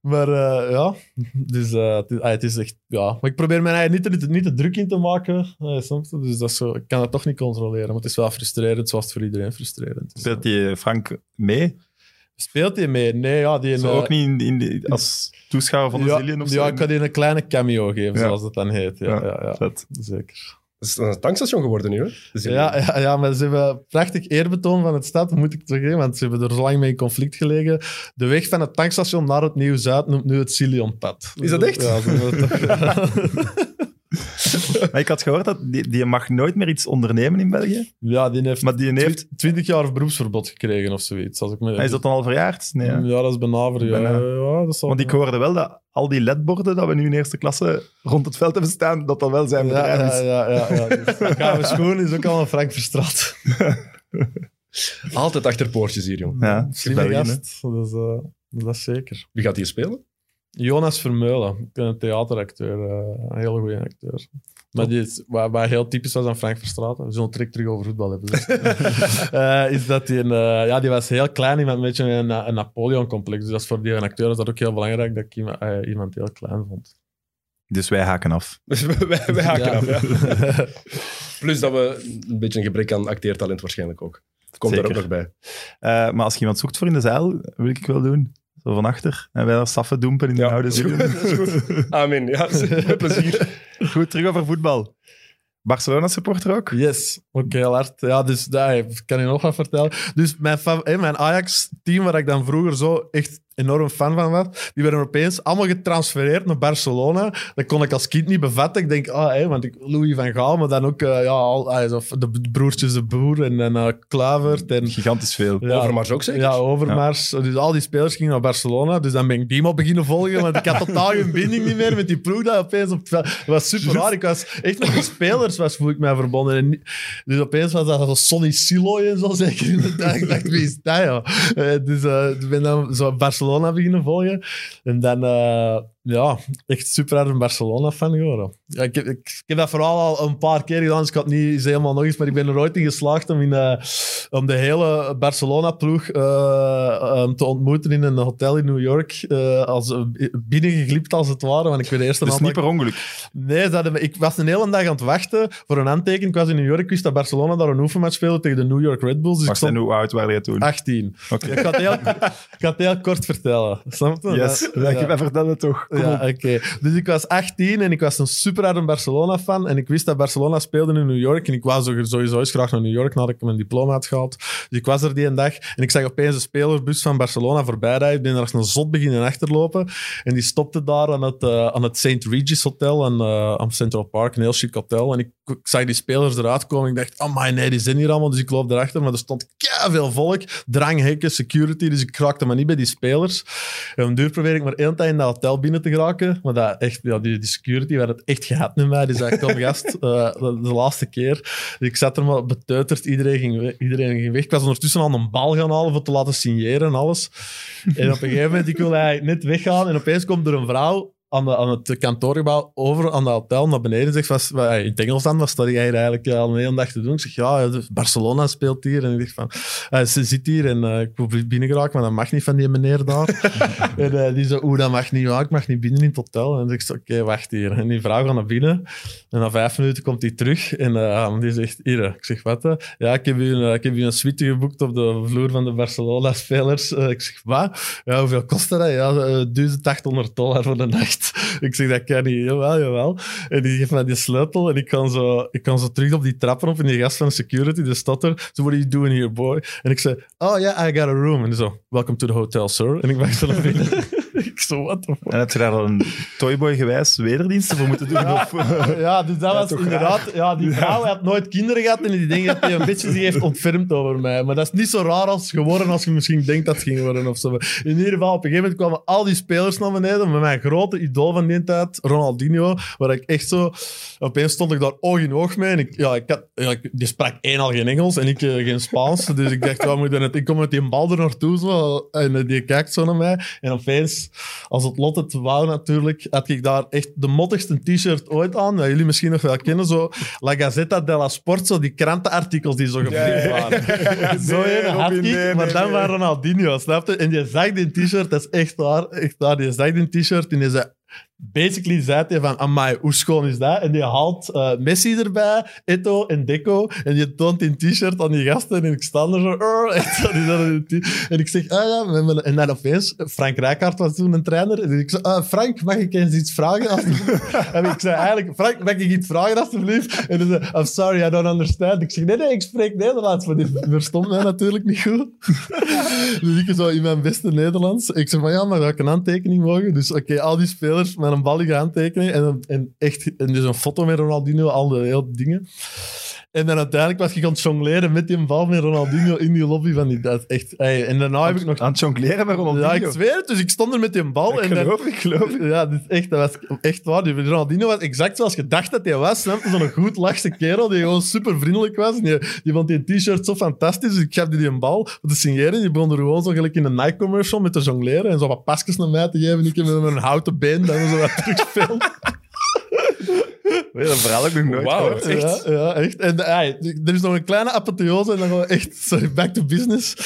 Maar eh, ja, dus, eh, het, is, ah, het is echt... Ja. Maar ik probeer mijn eigen niet, te- niet, te- druk in te maken. soms, dus dat is zo, ik kan het toch niet controleren. Maar het is wel frustrerend, zoals het voor iedereen frustrerend is. Speelt die Frank mee? Speelt hij mee? Nee, ja. Die Zo ook niet in, in die- als toeschouwer van de ja, Zillion of zo? Ja, ik kan die een kleine cameo geven, Ja. zoals dat dan heet. Ja, Ja, ja, ja, vet. zeker. Het is een tankstation geworden nu, hè? De. Ja, ja, ja, maar ze hebben prachtig eerbetoon van het stad, moet ik zeggen, want ze hebben er zo lang mee in conflict gelegen. De weg van het tankstation naar het Nieuw-Zuid noemt nu het Silionpad. Is dat echt? Ja, toch- *laughs* *laughs* Maar ik had gehoord dat die, die mag nooit meer iets ondernemen in België. ja, die heeft, Maar die heeft... twi- 20 jaar beroepsverbod gekregen of zoiets. Als ik me, Is dat dan al verjaard? Nee. Ja, dat is benaver. Ja, Bijna. ja, dat zal Want ik hoorde wel dat al die ledborden dat we nu in eerste klasse rond het veld hebben staan, dat dat wel zijn ja, bedrijf ja, is. ja, ja, ja. *laughs* Dus, Gaan we schoon is ook al een Frank Verstraat. Altijd achter poortjes hier, jong. Ja, Slimme gast. Dus, eh, dat is zeker. Wie gaat hier spelen? Jonas Vermeulen, ik ben een theateracteur, eh, een hele goede acteur. Maar die is, waar, waar heel typisch was aan Frank Verstraeten, we zullen direct terug over voetbal hebben. dus. *laughs* Eh, is dat die, een, eh, ja, die was heel klein, iemand met een, beetje een, een Napoleon-complex. Dus dat is voor die een acteur is dat ook heel belangrijk dat ik iemand, iemand heel klein vond. Dus wij haken af. *laughs* Dus wij, wij, haken Ja. af, ja. *laughs* Plus dat we een beetje een gebrek aan acteertalent waarschijnlijk ook. Het komt Zeker. er ook nog bij. Eh, maar als je iemand zoekt voor in de zeil, wil ik wel doen. Zo van achter. En wij daar saffen doempen in de Ja, oude dat is Zillion. goed, dat is goed. Amen. Ja, *laughs* met plezier. Goed, terug over voetbal. Barcelona supporter ook? Yes, ook heel hard. Ja, dus daar kan je nog wat vertellen. Dus mijn, fa- hè, mijn Ajax-team, waar ik dan vroeger zo echt enorm fan van was, die werden opeens allemaal getransfereerd naar Barcelona. Dat kon ik als kind niet bevatten. Ik denk, ah, hè, want ik, Louis van Gaal, maar dan ook eh, ja, al, ah, zo de broertjes De Boer en, en eh, Kluivert en... Gigantisch veel. Ja, Overmars ook zeker? Ja, Overmars. Dus al die spelers gingen naar Barcelona. Dus dan ben ik die maar beginnen volgen. Want ik had totaal geen binding niet meer met die ploeg dat opeens op het veld. Was super raar. Ik was echt met de spelers was, voel ik mij verbonden. En dus opeens was dat zo Sonny Siloy en zo zeker in de tijd. Ik dacht, wie is dat, ja? Eh, dus ik ben dan zo Barcelona beginnen volgen. En dan... ja, echt super hard een Barcelona-fan geworden. Ja, ik, heb, ik, ik heb dat vooral al een paar keer gedaan, dus ik had het niet eens helemaal nog eens, maar ik ben er ooit in geslaagd om, in, eh, om de hele Barcelona-ploeg eh, um, te ontmoeten in een hotel in New York, eh, als, binnengeglipt als het ware, want ik weet eerst een Dus aantal- niet per ongeluk. Nee, me- ik was een hele dag aan het wachten voor een handtekening. Ik was in New York, ik wist dat Barcelona daar een oefenmatch speelde tegen de New York Red Bulls. Dus ik Wacht, en hoe oud waren je toen? 18. Oké. Ik, ga het heel, ik ga het heel kort vertellen. Snap je? Yes, Ja, ja. ja. vertel het toch. Ja, oké. Dus ik was 18 en ik was een super harde Barcelona-fan. En ik wist dat Barcelona speelde in New York. En ik wou zo- sowieso eens graag naar New York nadat ik mijn diploma had gehaald. Dus ik was er die een dag en ik zag opeens een spelersbus van Barcelona voorbij rijden. Ik ben er als een zot beginnen achterlopen. En die stopte daar aan het, eh, aan het St. Regis Hotel aan, eh, aan Central Park. Een heel chic hotel. En ik, ik zag die spelers eruit komen. Ik dacht, oh my, nee, die zijn hier allemaal. Dus ik loop erachter. Maar er stond veel volk. Dranghekken, security. Dus ik raakte maar niet bij die spelers. En een duur probeer ik maar één tijd in dat hotel binnen te geraken. Maar dat echt, ja, die, die security werd het echt gehad met mij. Die zei, kom gast, *laughs* eh, de, laatste keer. Ik zat er maar beteuterd. Iedereen ging, iedereen ging weg. Ik was ondertussen al een bal gaan halen voor te laten signeren en alles. En op een gegeven moment, ik wil eigenlijk net weggaan. En opeens komt er een vrouw aan, de, aan het kantoorgebouw over aan dat hotel naar beneden. Zegt, was, in het Engels dan, wat sta jij eigenlijk al een hele dag te doen? Ik zeg, ja, dus Barcelona speelt hier. En ik zeg van, eh, ze zit hier en eh, ik wil binnen geraken, maar dat mag niet van die meneer daar. *laughs* en eh, die zo, oeh, dat mag niet, ja, ik mag niet binnen in het hotel. En ik zeg, oké, wacht hier. En die vrouw gaat naar binnen. En na vijf minuten komt hij terug en eh, die zegt, hier, ik zeg, wat? Ja, ik heb, u een, ik heb u een suite geboekt op de vloer van de Barcelona-spelers. Eh, ik zeg, wat? Ja, hoeveel kost dat? Ja, eh, 1800 dollar voor de nacht. *laughs* ik zeg, dat kan niet. Jawel, jawel. En die geeft mij die sleutel en ik kan zo, ik kan zo terug op die trappen op en die gast van de security, die staat er. So, what are you doing here, boy? En ik zei, oh yeah, I got a room. En zo, welcome to the hotel, sir. En ik wacht zo naar binnen. Ik zo, the fuck? En heb je daar dan een Toyboy-gewijs wederdiensten voor moeten doen? Of, *laughs* Ja, dus dat was inderdaad... Ja, die vrouw had nooit kinderen gehad en die denkt dat hij een beetje zich heeft ontfermd over mij. Maar dat is niet zo raar als geworden als je misschien denkt dat het ging worden of zo. In ieder geval, op een gegeven moment kwamen al die spelers naar beneden met mijn grote idool van die tijd, Ronaldinho, waar ik echt zo... Opeens stond ik daar oog in oog mee en ik, ja, ik had, ja, ik- die sprak één al geen Engels en ik eh, geen Spaans. Dus ik dacht, wat moet ik? Ik kom met die bal er naartoe zo, en eh, die kijkt zo naar mij. En opeens, als het lot het wou natuurlijk, had ik daar echt de mottigste t-shirt ooit aan. Dat jullie misschien nog wel kennen, zo La Gazzetta della Sport, zo die krantenartikels die zo gevliegd waren. zo Nee, een had ik, nee, maar dan waren Ronaldinho, snap je? En je zag die t-shirt, dat is echt waar, echt waar. Die zag die t-shirt en die zei... Basically zei hij van, amai, hoe schoon is dat? En die haalt eh, Messi erbij, Eto en Deco. En die toont die t-shirt aan die gasten. En ik sta er zo, *laughs* in t- En ik zeg, ah ja, en dan opeens, Frank Rijkaard was toen een trainer. En ik zei, ah, Frank, mag ik eens iets vragen? alsjeblieft?" *laughs* en ik zei eigenlijk, Frank, mag ik iets vragen alsjeblieft? En hij zei, I'm sorry, I don't understand. Ik zeg, nee, nee, ik spreek Nederlands. Maar die verstond mij natuurlijk niet goed. *laughs* dus ik zo in mijn beste Nederlands. Ik zei van, ja, maar een handtekening mogen. Dus oké, al die spelers met een ballige handtekening. En, en echt, en dus een foto met Ronaldinho, al de hele dingen. En dan uiteindelijk was ik aan het jongleren met die bal met Ronaldinho in die lobby van die dat is echt. ey, en daarna heb ik nog Aan het jongleren met Ronaldinho. ja, ik zweer het. Dus ik stond er met die bal. Ik en dan, geloof, ik geloof. ja, dit is echt, dat was echt waar. Die Ronaldinho was exact zoals je dacht dat hij was. snap je? Zo'n goed lachse kerel die gewoon super vriendelijk was. En die, die vond die t-shirt zo fantastisch. Dus ik gaf die een bal om te signeren. Die begon er gewoon zo gelijk in een Nike-commercial met te jongleren. En zo wat pasjes naar mij te geven. Ik heb met een houten been dan zo wat *laughs* terugspelen. Weet je, dat verhaal heb ik nog nooit gehoord. echt? Ja, ja, echt. En er is nog een kleine apotheose en dan gewoon echt, sorry, back to business. *laughs*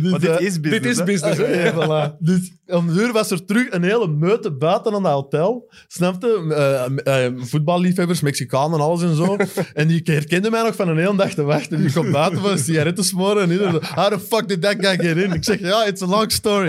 Dus, Maar dit eh, is business. Dit is business. hè? Voilà. *laughs* Dus om de uur was er terug een hele meute buiten aan dat hotel. Snapte? Eh, eh, voetballiefhebbers, Mexicanen, alles en zo. *laughs* en die herkenden mij nog van een hele dag te wachten. Die komt buiten voor een sigaret te smoren. En iedereen zo, how the fuck did that guy get in? Ik zeg, ja, it's a long story.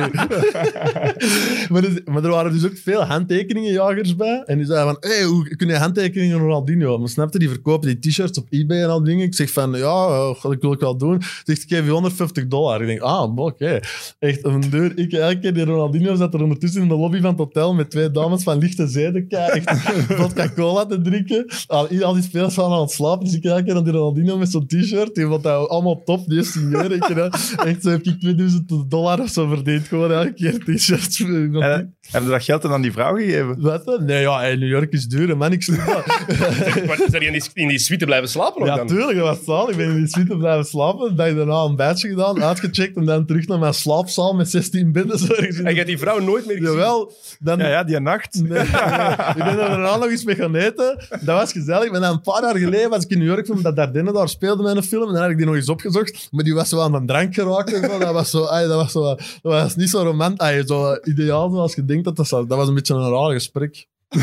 maar, dus- maar er waren dus ook veel handtekeningenjagers bij. En die zeiden van, hey, hoe kun je handtekeningen Ronaldinho? Maar snapte, die verkopen die t-shirts op eBay en al die dingen. Ik zeg van, ja, eh, dat wil ik wel doen. Zegt, ik geef je 150 dollar. Ik denk, ah, oké. Echt, een deur. Ik elke keer, die Ronaldinho zat er ondertussen in de lobby van het hotel met twee dames van lichte zeden. Echt *laughs* vodka cola te drinken. Al, al die spelers waren aan het slapen. Dus ik elke keer aan die Ronaldinho met zo'n t-shirt. Die vond dat allemaal top. Die is signeren. Eh, echt, zo heb ik 2000 dollar of zo verdiend. Gewoon elke keer t-shirts. En, Hebben ze dat geld dan aan die vrouw gegeven? Wat dan? Nee, ja, in New York is duur, man. Ik dat. *laughs* Maar zijn die in die, in die suite blijven slapen Ja, dan? tuurlijk, dat was zalig. Ik ben in die suite blijven slapen. Dan heb ik daarna een badge gedaan, uitgecheckt en dan terug naar mijn slaapzaal met 16 bedden. Zo En je hebt die vrouw nooit meer gezien? Jawel. Dan, Ja, ja, die nacht. Nee, nee. ik ben er daarna nog eens mee gaan eten. Dat was gezellig. Maar dan een paar jaar geleden was ik in New York, omdat Dardenne daar speelde met een film. En dan had ik die nog eens opgezocht. Maar die was zo aan de drank geraakt. En zo. Dat, was zo, ay, dat, was zo, dat was niet zo romantisch. ay, Zo ideaal zoals je denkt dat dat zou. Dat was een beetje een raar gesprek. *laughs*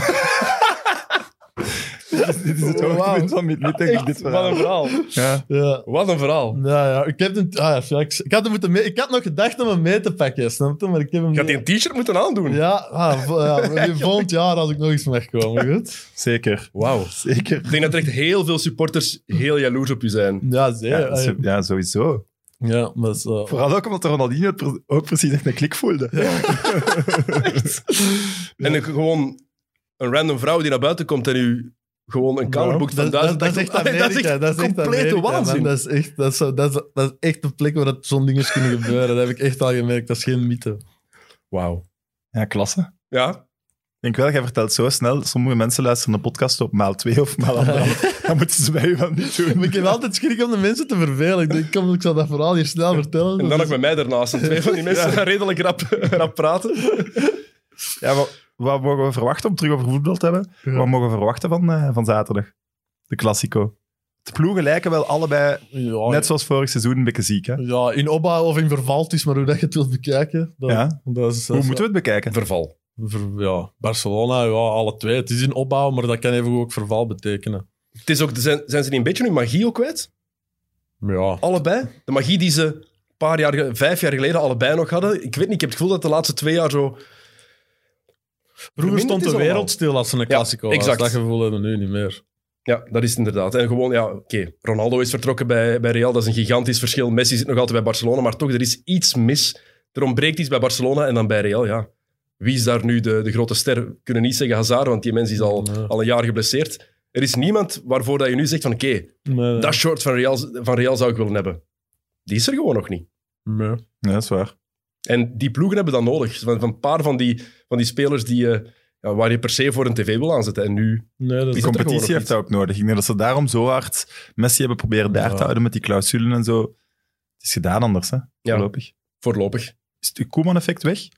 dit is het Oh, hoogtepunt van dit lied, denk ik, dit Wat verhaal. een verhaal. Ja. Ja. Wat een verhaal. Ja, ja. Ik, heb een, ah, ja, ik, ik, had hem moeten mee- ik had nog gedacht om hem mee te pakken, snap je? Maar ik heb hem Je had die een t-shirt moeten aandoen. Ja, ah, ja, *laughs* volgend jaar als ik nog eens mag komen, goed? Zeker. Wauw. Zeker. Ik denk dat er echt heel veel supporters heel jaloers op u zijn. Ja, zeker. Ja, ja, sowieso. Ja, maar dat is, eh, Vooral ook omdat Ronaldinho pre- ook precies echt een klik voelde. *laughs* En gewoon een random vrouw die naar buiten komt en u gewoon een kamerboek van dat, dat, duizend... dat is echt *laughs* Amerika. Dat is echt complete Amerika, man. waanzin. Dat is, echt, dat, is, zo- dat, is, dat is echt een plek waar dat zo'n dingen kunnen gebeuren. Dat heb ik echt al gemerkt. Dat is geen mythe. Wauw. Ja, klasse. Ja, denk wel, jij vertelt zo snel. Sommige mensen luisteren een podcast op maal 2 of maal 1,5. *laughs* Dan moeten ze bij u wel niet doen. Maar ik heb altijd schrik om de mensen te vervelen. Ik denk, kom, ik zal dat verhaal hier snel vertellen. en dan nog met mij. En twee van die mensen gaan redelijk rap, *laughs* rap praten. Ja, wat, wat mogen we verwachten om terug over voetbal te hebben? Ja. Wat mogen we verwachten van, eh, van zaterdag? De Classico. De ploegen lijken wel allebei, Ja, net zoals vorig seizoen, een beetje ziek. Hè? ja, in opbouw of in verval, het is maar hoe dat je het wilt bekijken. Dat, Ja. dat is, dat Hoe is- moeten we het bekijken? Verval. Ja, Barcelona, ja, alle twee. Het is in opbouw, maar dat kan even ook verval betekenen. Het is ook, zijn, zijn ze niet een beetje hun magie ook kwijt? Ja, Allebei. De magie die ze een paar jaar, vijf jaar geleden allebei nog hadden. Ik weet niet, ik heb het gevoel dat de laatste twee jaar zo... Vroeger stond de allemaal. wereld stil als ze een klassico was. exact. Dat gevoel hebben we nu niet meer. Ja, dat is het inderdaad. En gewoon, ja, oké. Ronaldo is vertrokken bij, bij Real, dat is een gigantisch verschil. Messi zit nog altijd bij Barcelona, maar toch, er is iets mis. Er ontbreekt iets bij Barcelona en dan bij Real, ja. Wie is daar nu de, de grote ster? We kunnen niet zeggen Hazard, want die mens is al, Nee. al een jaar geblesseerd. Er is niemand waarvoor dat je nu zegt van, oké, Nee, dat short van Real, van Real zou ik willen hebben. Die is er gewoon nog niet. nee. Ja, dat is waar. En die ploegen hebben dat nodig. Van, van een paar van die, van die spelers die, eh, ja, waar je per se voor een tv wil aanzetten. En nu... Nee, dat Die competitie heeft dat ook nodig. Ik denk dat ze daarom zo hard Messi hebben proberen daar Ja. te houden met die clausulen en zo. Het is gedaan anders, hè? Voorlopig. Voorlopig. Is het Koeman-effect weg?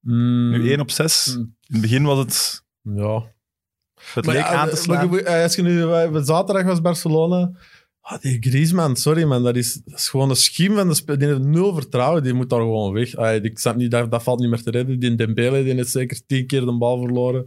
Mm, Nu 1 op 6. Mm. In het begin was het... Ja. Het Maar leek ja, aan te maar slaan. eh, Als je nu, eh, zaterdag was Barcelona. Ah, die Griezmann, sorry man, dat is, dat is gewoon een schiem van de spel. Die heeft nul vertrouwen, die moet daar gewoon weg. Ah, ik snap niet, dat, dat valt niet meer te redden. Die Dembele die heeft zeker tien keer de bal verloren.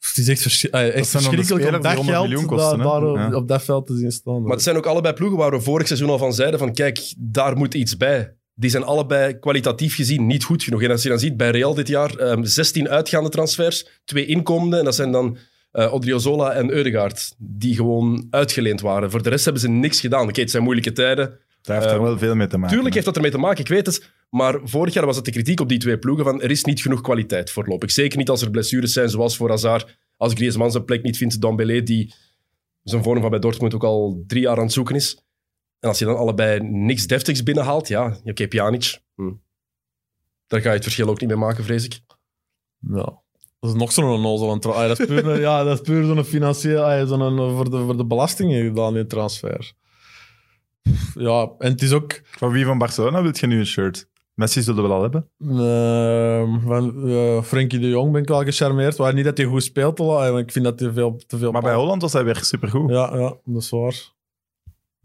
Het is echt, echt de verschrikkelijk om dat 100 geld miljoen kosten, daar, Ja. op dat veld te zien staan. Maar het zijn ook allebei ploegen waar we vorig seizoen al van zeiden van kijk, daar moet iets bij. Die zijn allebei kwalitatief gezien niet goed genoeg. En als je dan ziet bij Real dit jaar, ehm 16 uitgaande transfers, twee inkomende. En dat zijn dan eh Odriozola en Eudegaard, die gewoon uitgeleend waren. Voor de rest hebben ze niks gedaan. Oké, het zijn moeilijke tijden. Daar heeft er Eh, wel veel mee te maken. Tuurlijk heeft dat ermee te maken, ik weet het. Maar vorig jaar was het de kritiek op die twee ploegen van er is niet genoeg kwaliteit voorlopig. Zeker niet als er blessures zijn, zoals voor Hazard. Als Griezmann zijn plek niet vindt, Dembélé, die zijn vorm van bij Dortmund ook al drie jaar aan het zoeken is. En als je dan allebei niks deftigs binnenhaalt, ja, oké, Pjanic. Hm. Daar ga je het verschil ook niet mee maken, vrees ik. Ja. Dat is nog zo'n onnozel. ah, dat is puur, een- ja, dat is puur zo'n financieel... ah, zo'n, eh, voor, de, voor de belastingen gedaan, die transfer. Ja, en het is ook... Van wie van Barcelona wil je nu een shirt? Messi zullen we wel al hebben. Uh, van, eh, Frenkie de Jong ben ik wel gecharmeerd. Maar niet dat hij goed speelt, al, eh, want ik vind dat hij veel, te veel... Maar bij Holland was hij weer supergoed. Ja, ja, dat is waar.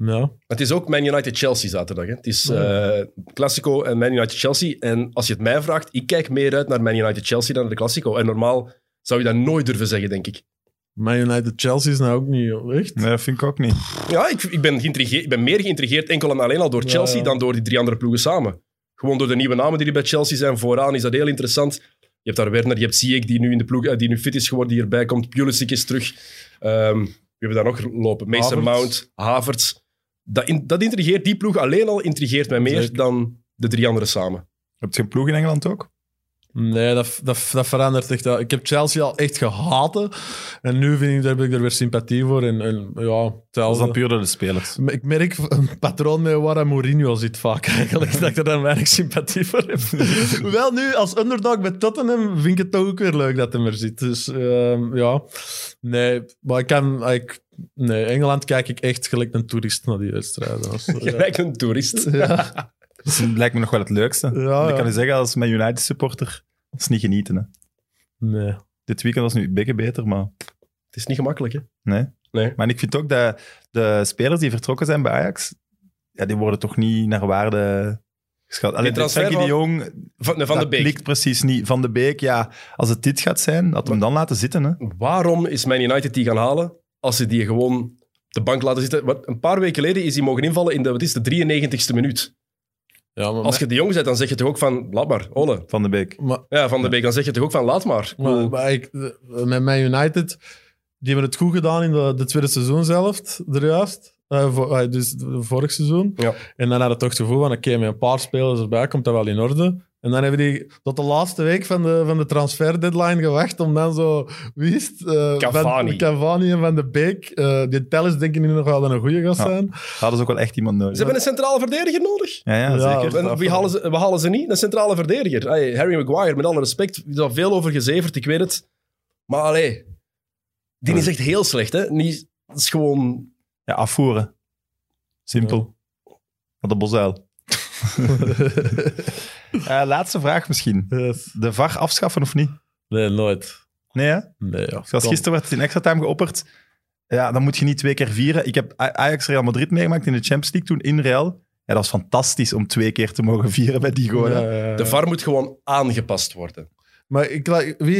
Ja. Het is ook Man United-Chelsea zaterdag. Hè. Het is Ja. eh Classico en Man United-Chelsea. En als je het mij vraagt, ik kijk meer uit naar Man United-Chelsea dan naar de Classico. En normaal zou je dat nooit durven zeggen, denk ik. Man United Chelsea is nou ook niet echt. Nee, vind ik ook niet. Ja, ik, ik, ben, geïntrigeerd, ik ben meer geïntrigeerd enkel en alleen al door Chelsea ja. dan door die drie andere ploegen samen. Gewoon door de nieuwe namen die er bij Chelsea zijn. Vooraan is dat heel interessant. Je hebt daar Werner, je hebt Ziyech die nu in de ploeg, eh, die nu fit is geworden, die erbij komt. Pulisic is terug. Ehm, we hebben daar nog lopen. Mason Havertz. Mount, Havertz. Dat, in- dat intrigeert, die ploeg alleen al intrigeert mij meer Zeker. dan de drie anderen samen. Heb je een ploeg in Engeland ook? Nee, dat, dat, dat verandert echt. wel. Ik heb Chelsea al echt gehaten. En nu vind ik, daar heb ik er weer sympathie voor. En, en ja, Dat is dan puur door de spelers. Ik merk een patroon met waar Mourinho zit vaak *laughs* eigenlijk, dat ik er dan weinig sympathie voor heb. *laughs* Hoewel nu, als underdog bij Tottenham, vind ik het toch ook weer leuk dat hij er zit. Dus ehm, ja, nee, maar ik kan... Ik, nee, Engeland kijk ik echt gelijk een toerist naar die wedstrijden. *laughs* Eh, Je lijkt een toerist. ja. Dat is- lijkt me nog wel het leukste. Ja, ik kan je zeggen, als mijn United supporter, dat is niet genieten. Hè. Nee. Dit weekend was nu een beetje beter, maar Het is niet gemakkelijk, hè? nee. Nee. Maar ik vind ook dat de spelers die vertrokken zijn bij Ajax, ja, die worden toch niet naar waarde geschat. Alleen transfer Frenkie de Jong, Van, van de dat Beek. klikt precies niet. Van de Beek, ja, als het dit gaat zijn, dat we hem dan laten zitten. Hè. Waarom is Man United die gaan halen als ze die gewoon op de bank laten zitten? Wat, een paar weken geleden is hij mogen invallen in de, wat is het, de 93ste minuut. Ja, maar, Als je de jong bent, dan zeg je toch ook van, laat maar, Ole. Van de Beek. maar, Ja, Van de Beek, dan zeg je toch ook van, laat maar. Ik maar, bedoel, maar ik, met Man United, die hebben het goed gedaan in de, de tweede seizoen zelf, er juist. Eh, voor- eh, dus vorig seizoen. Ja. En dan had het toch het gevoel van, oké, met een paar spelers erbij komt dat wel in orde. En dan hebben die tot de laatste week van de, van de transfer deadline gewacht om dan zo, wie is het? Eh, Cavani. Van, Cavani en Van de Beek. Eh, die Telles denk ik nu nog wel dat een goede gast Ja. zijn. Hadden ze ook wel echt iemand nodig. ze hebben een centrale verdediger nodig. Ja, ja, Ja, zeker. En wie halen ze, we halen ze niet? Een centrale verdediger. Hey, Harry Maguire, met alle respect, er is al veel over gezeverd, ik weet het. Maar allee, die is echt heel slecht, hè? Niet, het is gewoon... Ja, afvoeren. Simpel. Wat de bosuil. *laughs* Eh, laatste vraag misschien. Yes. De VAR afschaffen of niet? Nee, nooit. Nee, hè? Nee, ja. Zoals Kom. gisteren werd het in extra time geopperd. Ja, dan moet je niet twee keer vieren. Ik heb A- Ajax Real Madrid meegemaakt in de Champions League toen in Real. Ja, dat was fantastisch om twee keer te mogen *laughs* vieren bij die goal. hè. Ja, ja, ja. De VAR moet gewoon aangepast worden. Maar ik,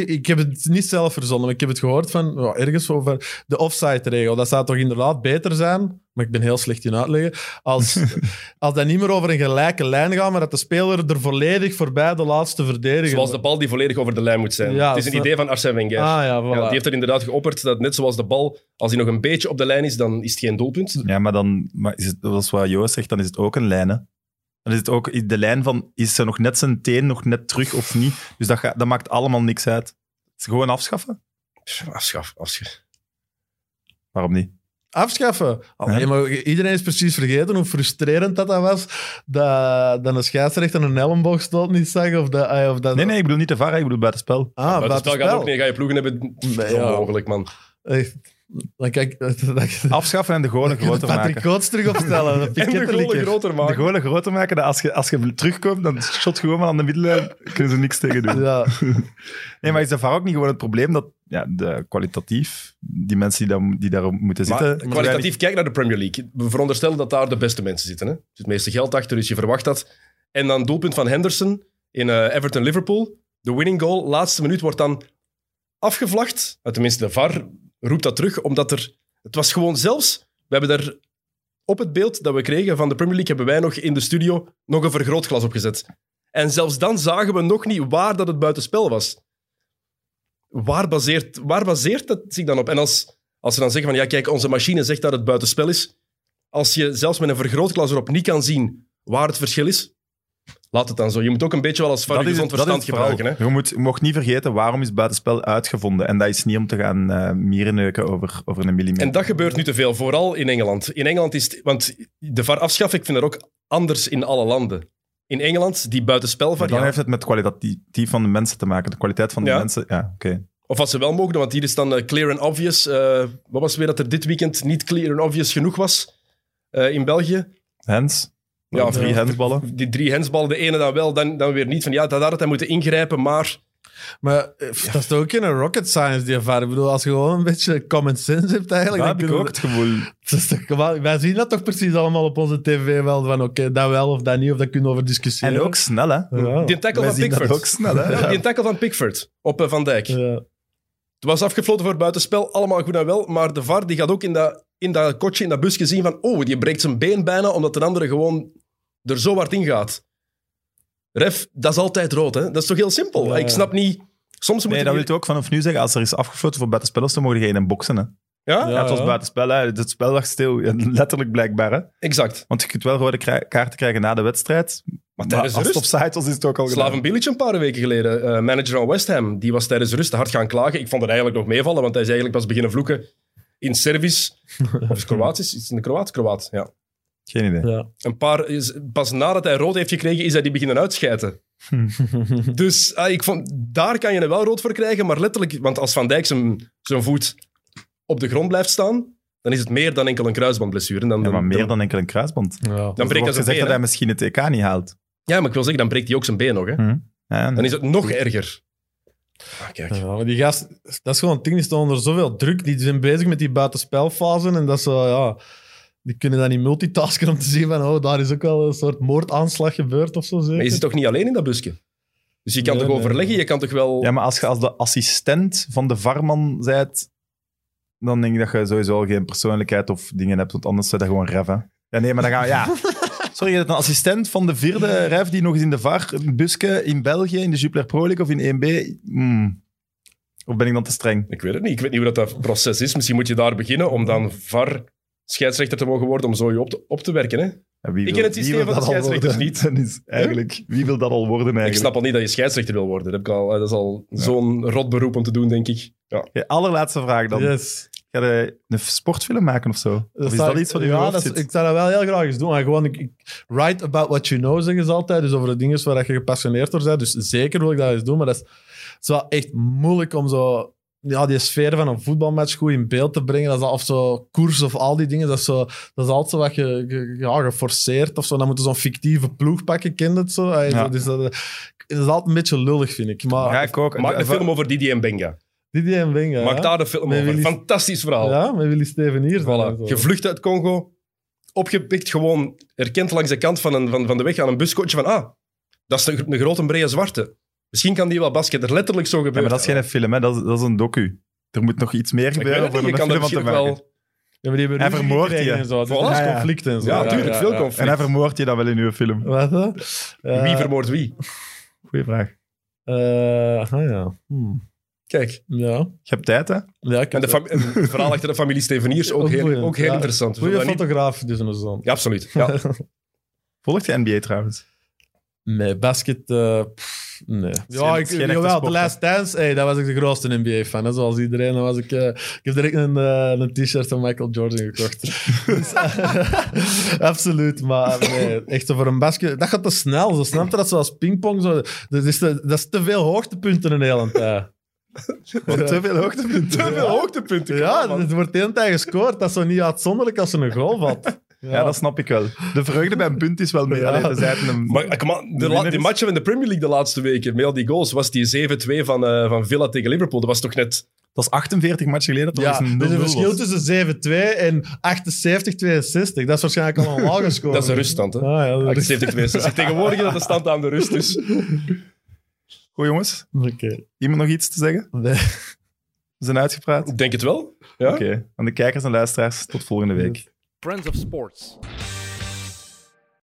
ik heb het niet zelf verzonnen, maar ik heb het gehoord van ergens over de offside-regel. Dat zou toch inderdaad beter zijn, maar ik ben heel slecht in uitleggen, als, *laughs* als dat niet meer over een gelijke lijn gaat, maar dat de speler er volledig voorbij de laatste verdediger... Zoals de bal die volledig over de lijn moet zijn. Ja, het is een idee van Arsène Wenger. Ah ja, voilà. Ja, die heeft er inderdaad geopperd dat net zoals de bal, als hij nog een beetje op de lijn is, dan is het geen doelpunt. Ja, maar dan, maar is het, zoals wat Joost zegt, dan is het ook een lijn. Hè? Dan is het ook de lijn van, is er nog net zijn teen nog net terug of niet? Dus dat, dat maakt allemaal niks uit. Het is gewoon afschaffen? Afschaf, afschaf. Waarom niet? Afschaffen. Allee, Ja. maar iedereen is precies vergeten hoe frustrerend dat, dat was, dat, dat een scheidsrechter een elleboogstoot niet zag, of dat... ah, Of dat Nee, nee, ik bedoel niet de VAR, ik bedoel buitenspel. Ah, Maar het spel gaat buitenspel. ook niet. Ga je ploegen hebben? Nee, ja. Onmogelijk, man. Echt. Dan kijk... *laughs* Afschaffen en de golen *laughs* groter Patrick maken. Coates terug opstellen. *laughs* En de golen groter De maken. golen groter maken, dat als je, als je terugkomt, dan shot gewoon maar aan de middellijn, kunnen ze niks tegen doen. Ja. Nee, maar is de VAR ook niet gewoon het probleem dat ja, de, kwalitatief, die mensen die, daar, die daar moeten Maar zitten... kwalitatief, kijk naar de Premier League. We veronderstellen dat daar de beste mensen zitten. Hè? Er zit het meeste geld achter, dus je verwacht dat. En dan doelpunt van Henderson in eh, Everton-Liverpool. De winning goal, laatste minuut, wordt dan afgevlacht. Uh, tenminste, de VAR roept dat terug, omdat er... Het was gewoon zelfs... We hebben daar op het beeld dat we kregen van de Premier League, hebben wij nog in de studio nog een vergrootglas opgezet. En zelfs dan zagen we nog niet waar dat het buitenspel was. Waar baseert, waar baseert dat zich dan op? En als, als ze dan zeggen van, ja, kijk, onze machine zegt dat het buitenspel is. Als je zelfs met een vergrootglas erop niet kan zien waar het verschil is, laat het dan zo. Je moet ook een beetje wel als VAR gezond verstand gebruiken. Hè? Je, moet, je mocht niet vergeten waarom is buitenspel uitgevonden. En dat is niet om te gaan eh mierenneuken over, over een millimeter. En dat gebeurt nu te veel, vooral in Engeland. In Engeland is het, want de VAR afschaffen, ik vind dat ook anders in alle landen. In Engeland, die buitenspel Maar dan heeft het met kwalitatief van de mensen te maken. De kwaliteit van de Ja. mensen, ja, oké. of wat ze wel mogen doen, want hier is dan eh, clear and obvious. Eh, wat was het weer dat er dit weekend niet clear and obvious genoeg was eh, in België? Hens. Ja, drie hensballen. Die drie hensballen, de ene dan wel, dan, dan weer niet. Van ja, dat had hij moeten ingrijpen, maar Maar eh, dat is toch ook geen rocket science, die ervaring. Ik bedoel, als je gewoon een beetje common sense hebt eigenlijk... Dat dan heb ik kun ook je- het gevoel. *laughs* Dat is toch gewoon- wij zien dat toch precies allemaal op onze tv wel, van oké, dat wel of dat niet, of dat kunnen we over discussiëren. En ook snel, hè. Ja. die tackle Wij van Pickford. ook snel, hè. Ja, *laughs* die tackle van Pickford op eh, Van Dijk. Ja. Het was afgefloten voor buitenspel, allemaal goed en wel. Maar de VAR die gaat ook in dat, in dat kotje, in dat busje zien van... Oh, die breekt zijn been bijna, omdat de andere gewoon er zo hard in gaat. Ref, dat is altijd rood, hè? Dat is toch heel simpel? Ja. Ik snap niet... Soms moet Nee, je... dat wil je ook vanaf nu zeggen. Als er is afgefloten voor buitenspelers, dan mogen je in boksen, hè. Ja? Ja, het was buitenspel, hè. Het spel lag stil. Letterlijk blijkbaar, hè. Exact. Want je kunt wel rode kaarten krijgen na de wedstrijd. Maar Maar tijdens als de het rust... was, is het ook al gedaan. Slaven Bilic een paar weken geleden, eh, manager van West Ham, die was tijdens de rust hard gaan klagen. Ik vond het eigenlijk nog meevallen, want hij is eigenlijk pas beginnen vloeken in Servisch. *laughs* Of is het Kroatisch? Is het een Kroaat? Kroaat, ja. Geen idee. Ja. Een paar, pas nadat hij rood heeft gekregen, is hij die beginnen uitschijten. *laughs* dus ah, ik vond, daar kan je er wel rood voor krijgen, maar letterlijk, want als Van Dijk zijn, zijn voet op de grond blijft staan, dan is het meer dan enkel een kruisbandblessure. Dan, Ja, maar dan- meer dan enkel een kruisband. Ja. Dan breekt hij zijn been. dat hij misschien het EK niet haalt. Ja, maar ik wil zeggen, dan breekt hij ook zijn been nog. Hè. Hm. Ja, Dan is het nog erger. Ah, kijk. Ja, maar die gast, dat is gewoon het ding, die staan onder zoveel druk. Die zijn bezig met die buitenspelfase en dat is zo, ja... Die kunnen dan niet multitasken om te zien van, oh, daar is ook wel een soort moordaanslag gebeurd of zo, zeker? Maar je zit toch niet alleen in dat busje? Dus je kan Nee, toch nee. overleggen? Je kan toch wel... Ja, maar als je als de assistent van de varman bent, dan denk ik dat je sowieso al geen persoonlijkheid of dingen hebt, want anders zou dat gewoon ref, hè. Ja, nee, maar dan gaan we... Ja. *laughs* Sorry, je bent een assistent van de vierde ref die nog eens in de VAR, busje in België, in de Jupiler Pro League of in 1B... Hmm. Of ben ik dan te streng? Ik weet het niet. Ik weet niet hoe dat, dat proces is. Misschien moet je daar beginnen om dan VAR scheidsrechter te mogen worden om zo je op te, op te werken. Hè? Ja, wie Ik ken het systeem van de dat scheidsrechters? Dat *laughs* is eigenlijk, wie wil dat al worden eigenlijk? Ik snap al niet dat je scheidsrechter wil worden. Dat, heb ik al, dat is al zo'n rot beroep om te doen, denk ik. Ja. Oké, allerlaatste vraag dan. Yes. Ga je een sportfilm maken of zo? Of is dat ik- iets wat je ja, dat is-? Ik zou dat wel heel graag eens doen. Maar gewoon, ik, ik- write about what you know, zeggen ze altijd. Dus over de dingen waar je gepassioneerd door bent. Dus zeker wil ik dat eens doen. Maar dat is, het is wel echt moeilijk om zo... Ja, die sfeer van een voetbalmatch goed in beeld te brengen. Dat is of zo koers of al die dingen. Dat is, zo, dat is altijd zo wat je, ge- ja, geforceerd of zo. Dan moeten zo'n fictieve ploeg pakken, kent het zo. Ay, Ja. zo, dus dat, dat is altijd een beetje lullig, vind ik. Maar Ja, ik ook. Maak een En- film over Didi en Benga. Didi en Wenger, Maak ja. daar een film Met over. Willy- Fantastisch verhaal. Ja, met Willy Steven hier. Voilà. Gevlucht uit Congo. Opgepikt, gewoon erkend langs de kant van, een, van, van de weg aan een buskotje van ah, dat is een, een grote brede zwarte. Misschien kan die wel basket. Er letterlijk zo Ja, gebeuren. maar dat is geen film, hè. Dat, is, dat is een docu. Er moet nog iets meer gebeuren voor een film van te maken. wel... Ja, maar die hebben Hij vermoordt je. en zo. Dus Voilà. is Ja, ja. conflict en zo. Ja, tuurlijk, veel En conflict. hij vermoordt je dan wel in uw film. Wat, hè? Eh, Wie vermoordt wie? Goeie vraag. eh, ah ja. Hmm. Kijk. Ja. Je hebt tijd, hè? ja ik En de en het verhaal achter de familie Steveniers ook Ook heel, ook heel ja. interessant. Goeie zullen dat niet- fotograaf, dus een zoon. Ja, absoluut. Ja. *laughs* Volgt je NBA trouwens? Nee, basket... eh, nee. Ja, ik, het jawel, The? Last Dance, hey, dat was ik de grootste NBA-fan. Zoals iedereen. Dan was ik, eh, ik heb direct een, eh, een t-shirt van Michael Jordan gekocht. *laughs* Dus, *laughs* absoluut, maar nee, echt zo voor een basket... Dat gaat te snel. Zo snap je dat zoals pingpong. Zo, dat, is te, dat is te veel hoogtepunten een hele tijd. Te veel hoogtepunten. Te veel hoogtepunten. Ja, er wordt de hele tijd gescoord. Dat is zo niet uitzonderlijk als ze een goal vat. Ja, dat snap ik wel. De vreugde bij een punt is wel meer. Ja. Allee. Maar eh, come on, de, De die is- matchen in de Premier League de laatste weken, met al die goals, was die 7-2 van, eh, van Villa tegen Liverpool. Dat was toch net... Dat was 48 matchen geleden. Dat Ja, was een 0-0 dus een verschil tussen 7-2 en 78-62. Dat is waarschijnlijk al een *laughs* lager score. Dat is een ruststand, hè? Ah, ja, dat is... 72 Tegenwoordig is dat de stand aan de rust, dus... *laughs* Goed, jongens. Oké. Iemand nog iets te zeggen? Nee. We zijn uitgepraat. Ik denk het wel. Ja? Oké. Aan de kijkers en luisteraars, tot volgende week. Friends of Sports.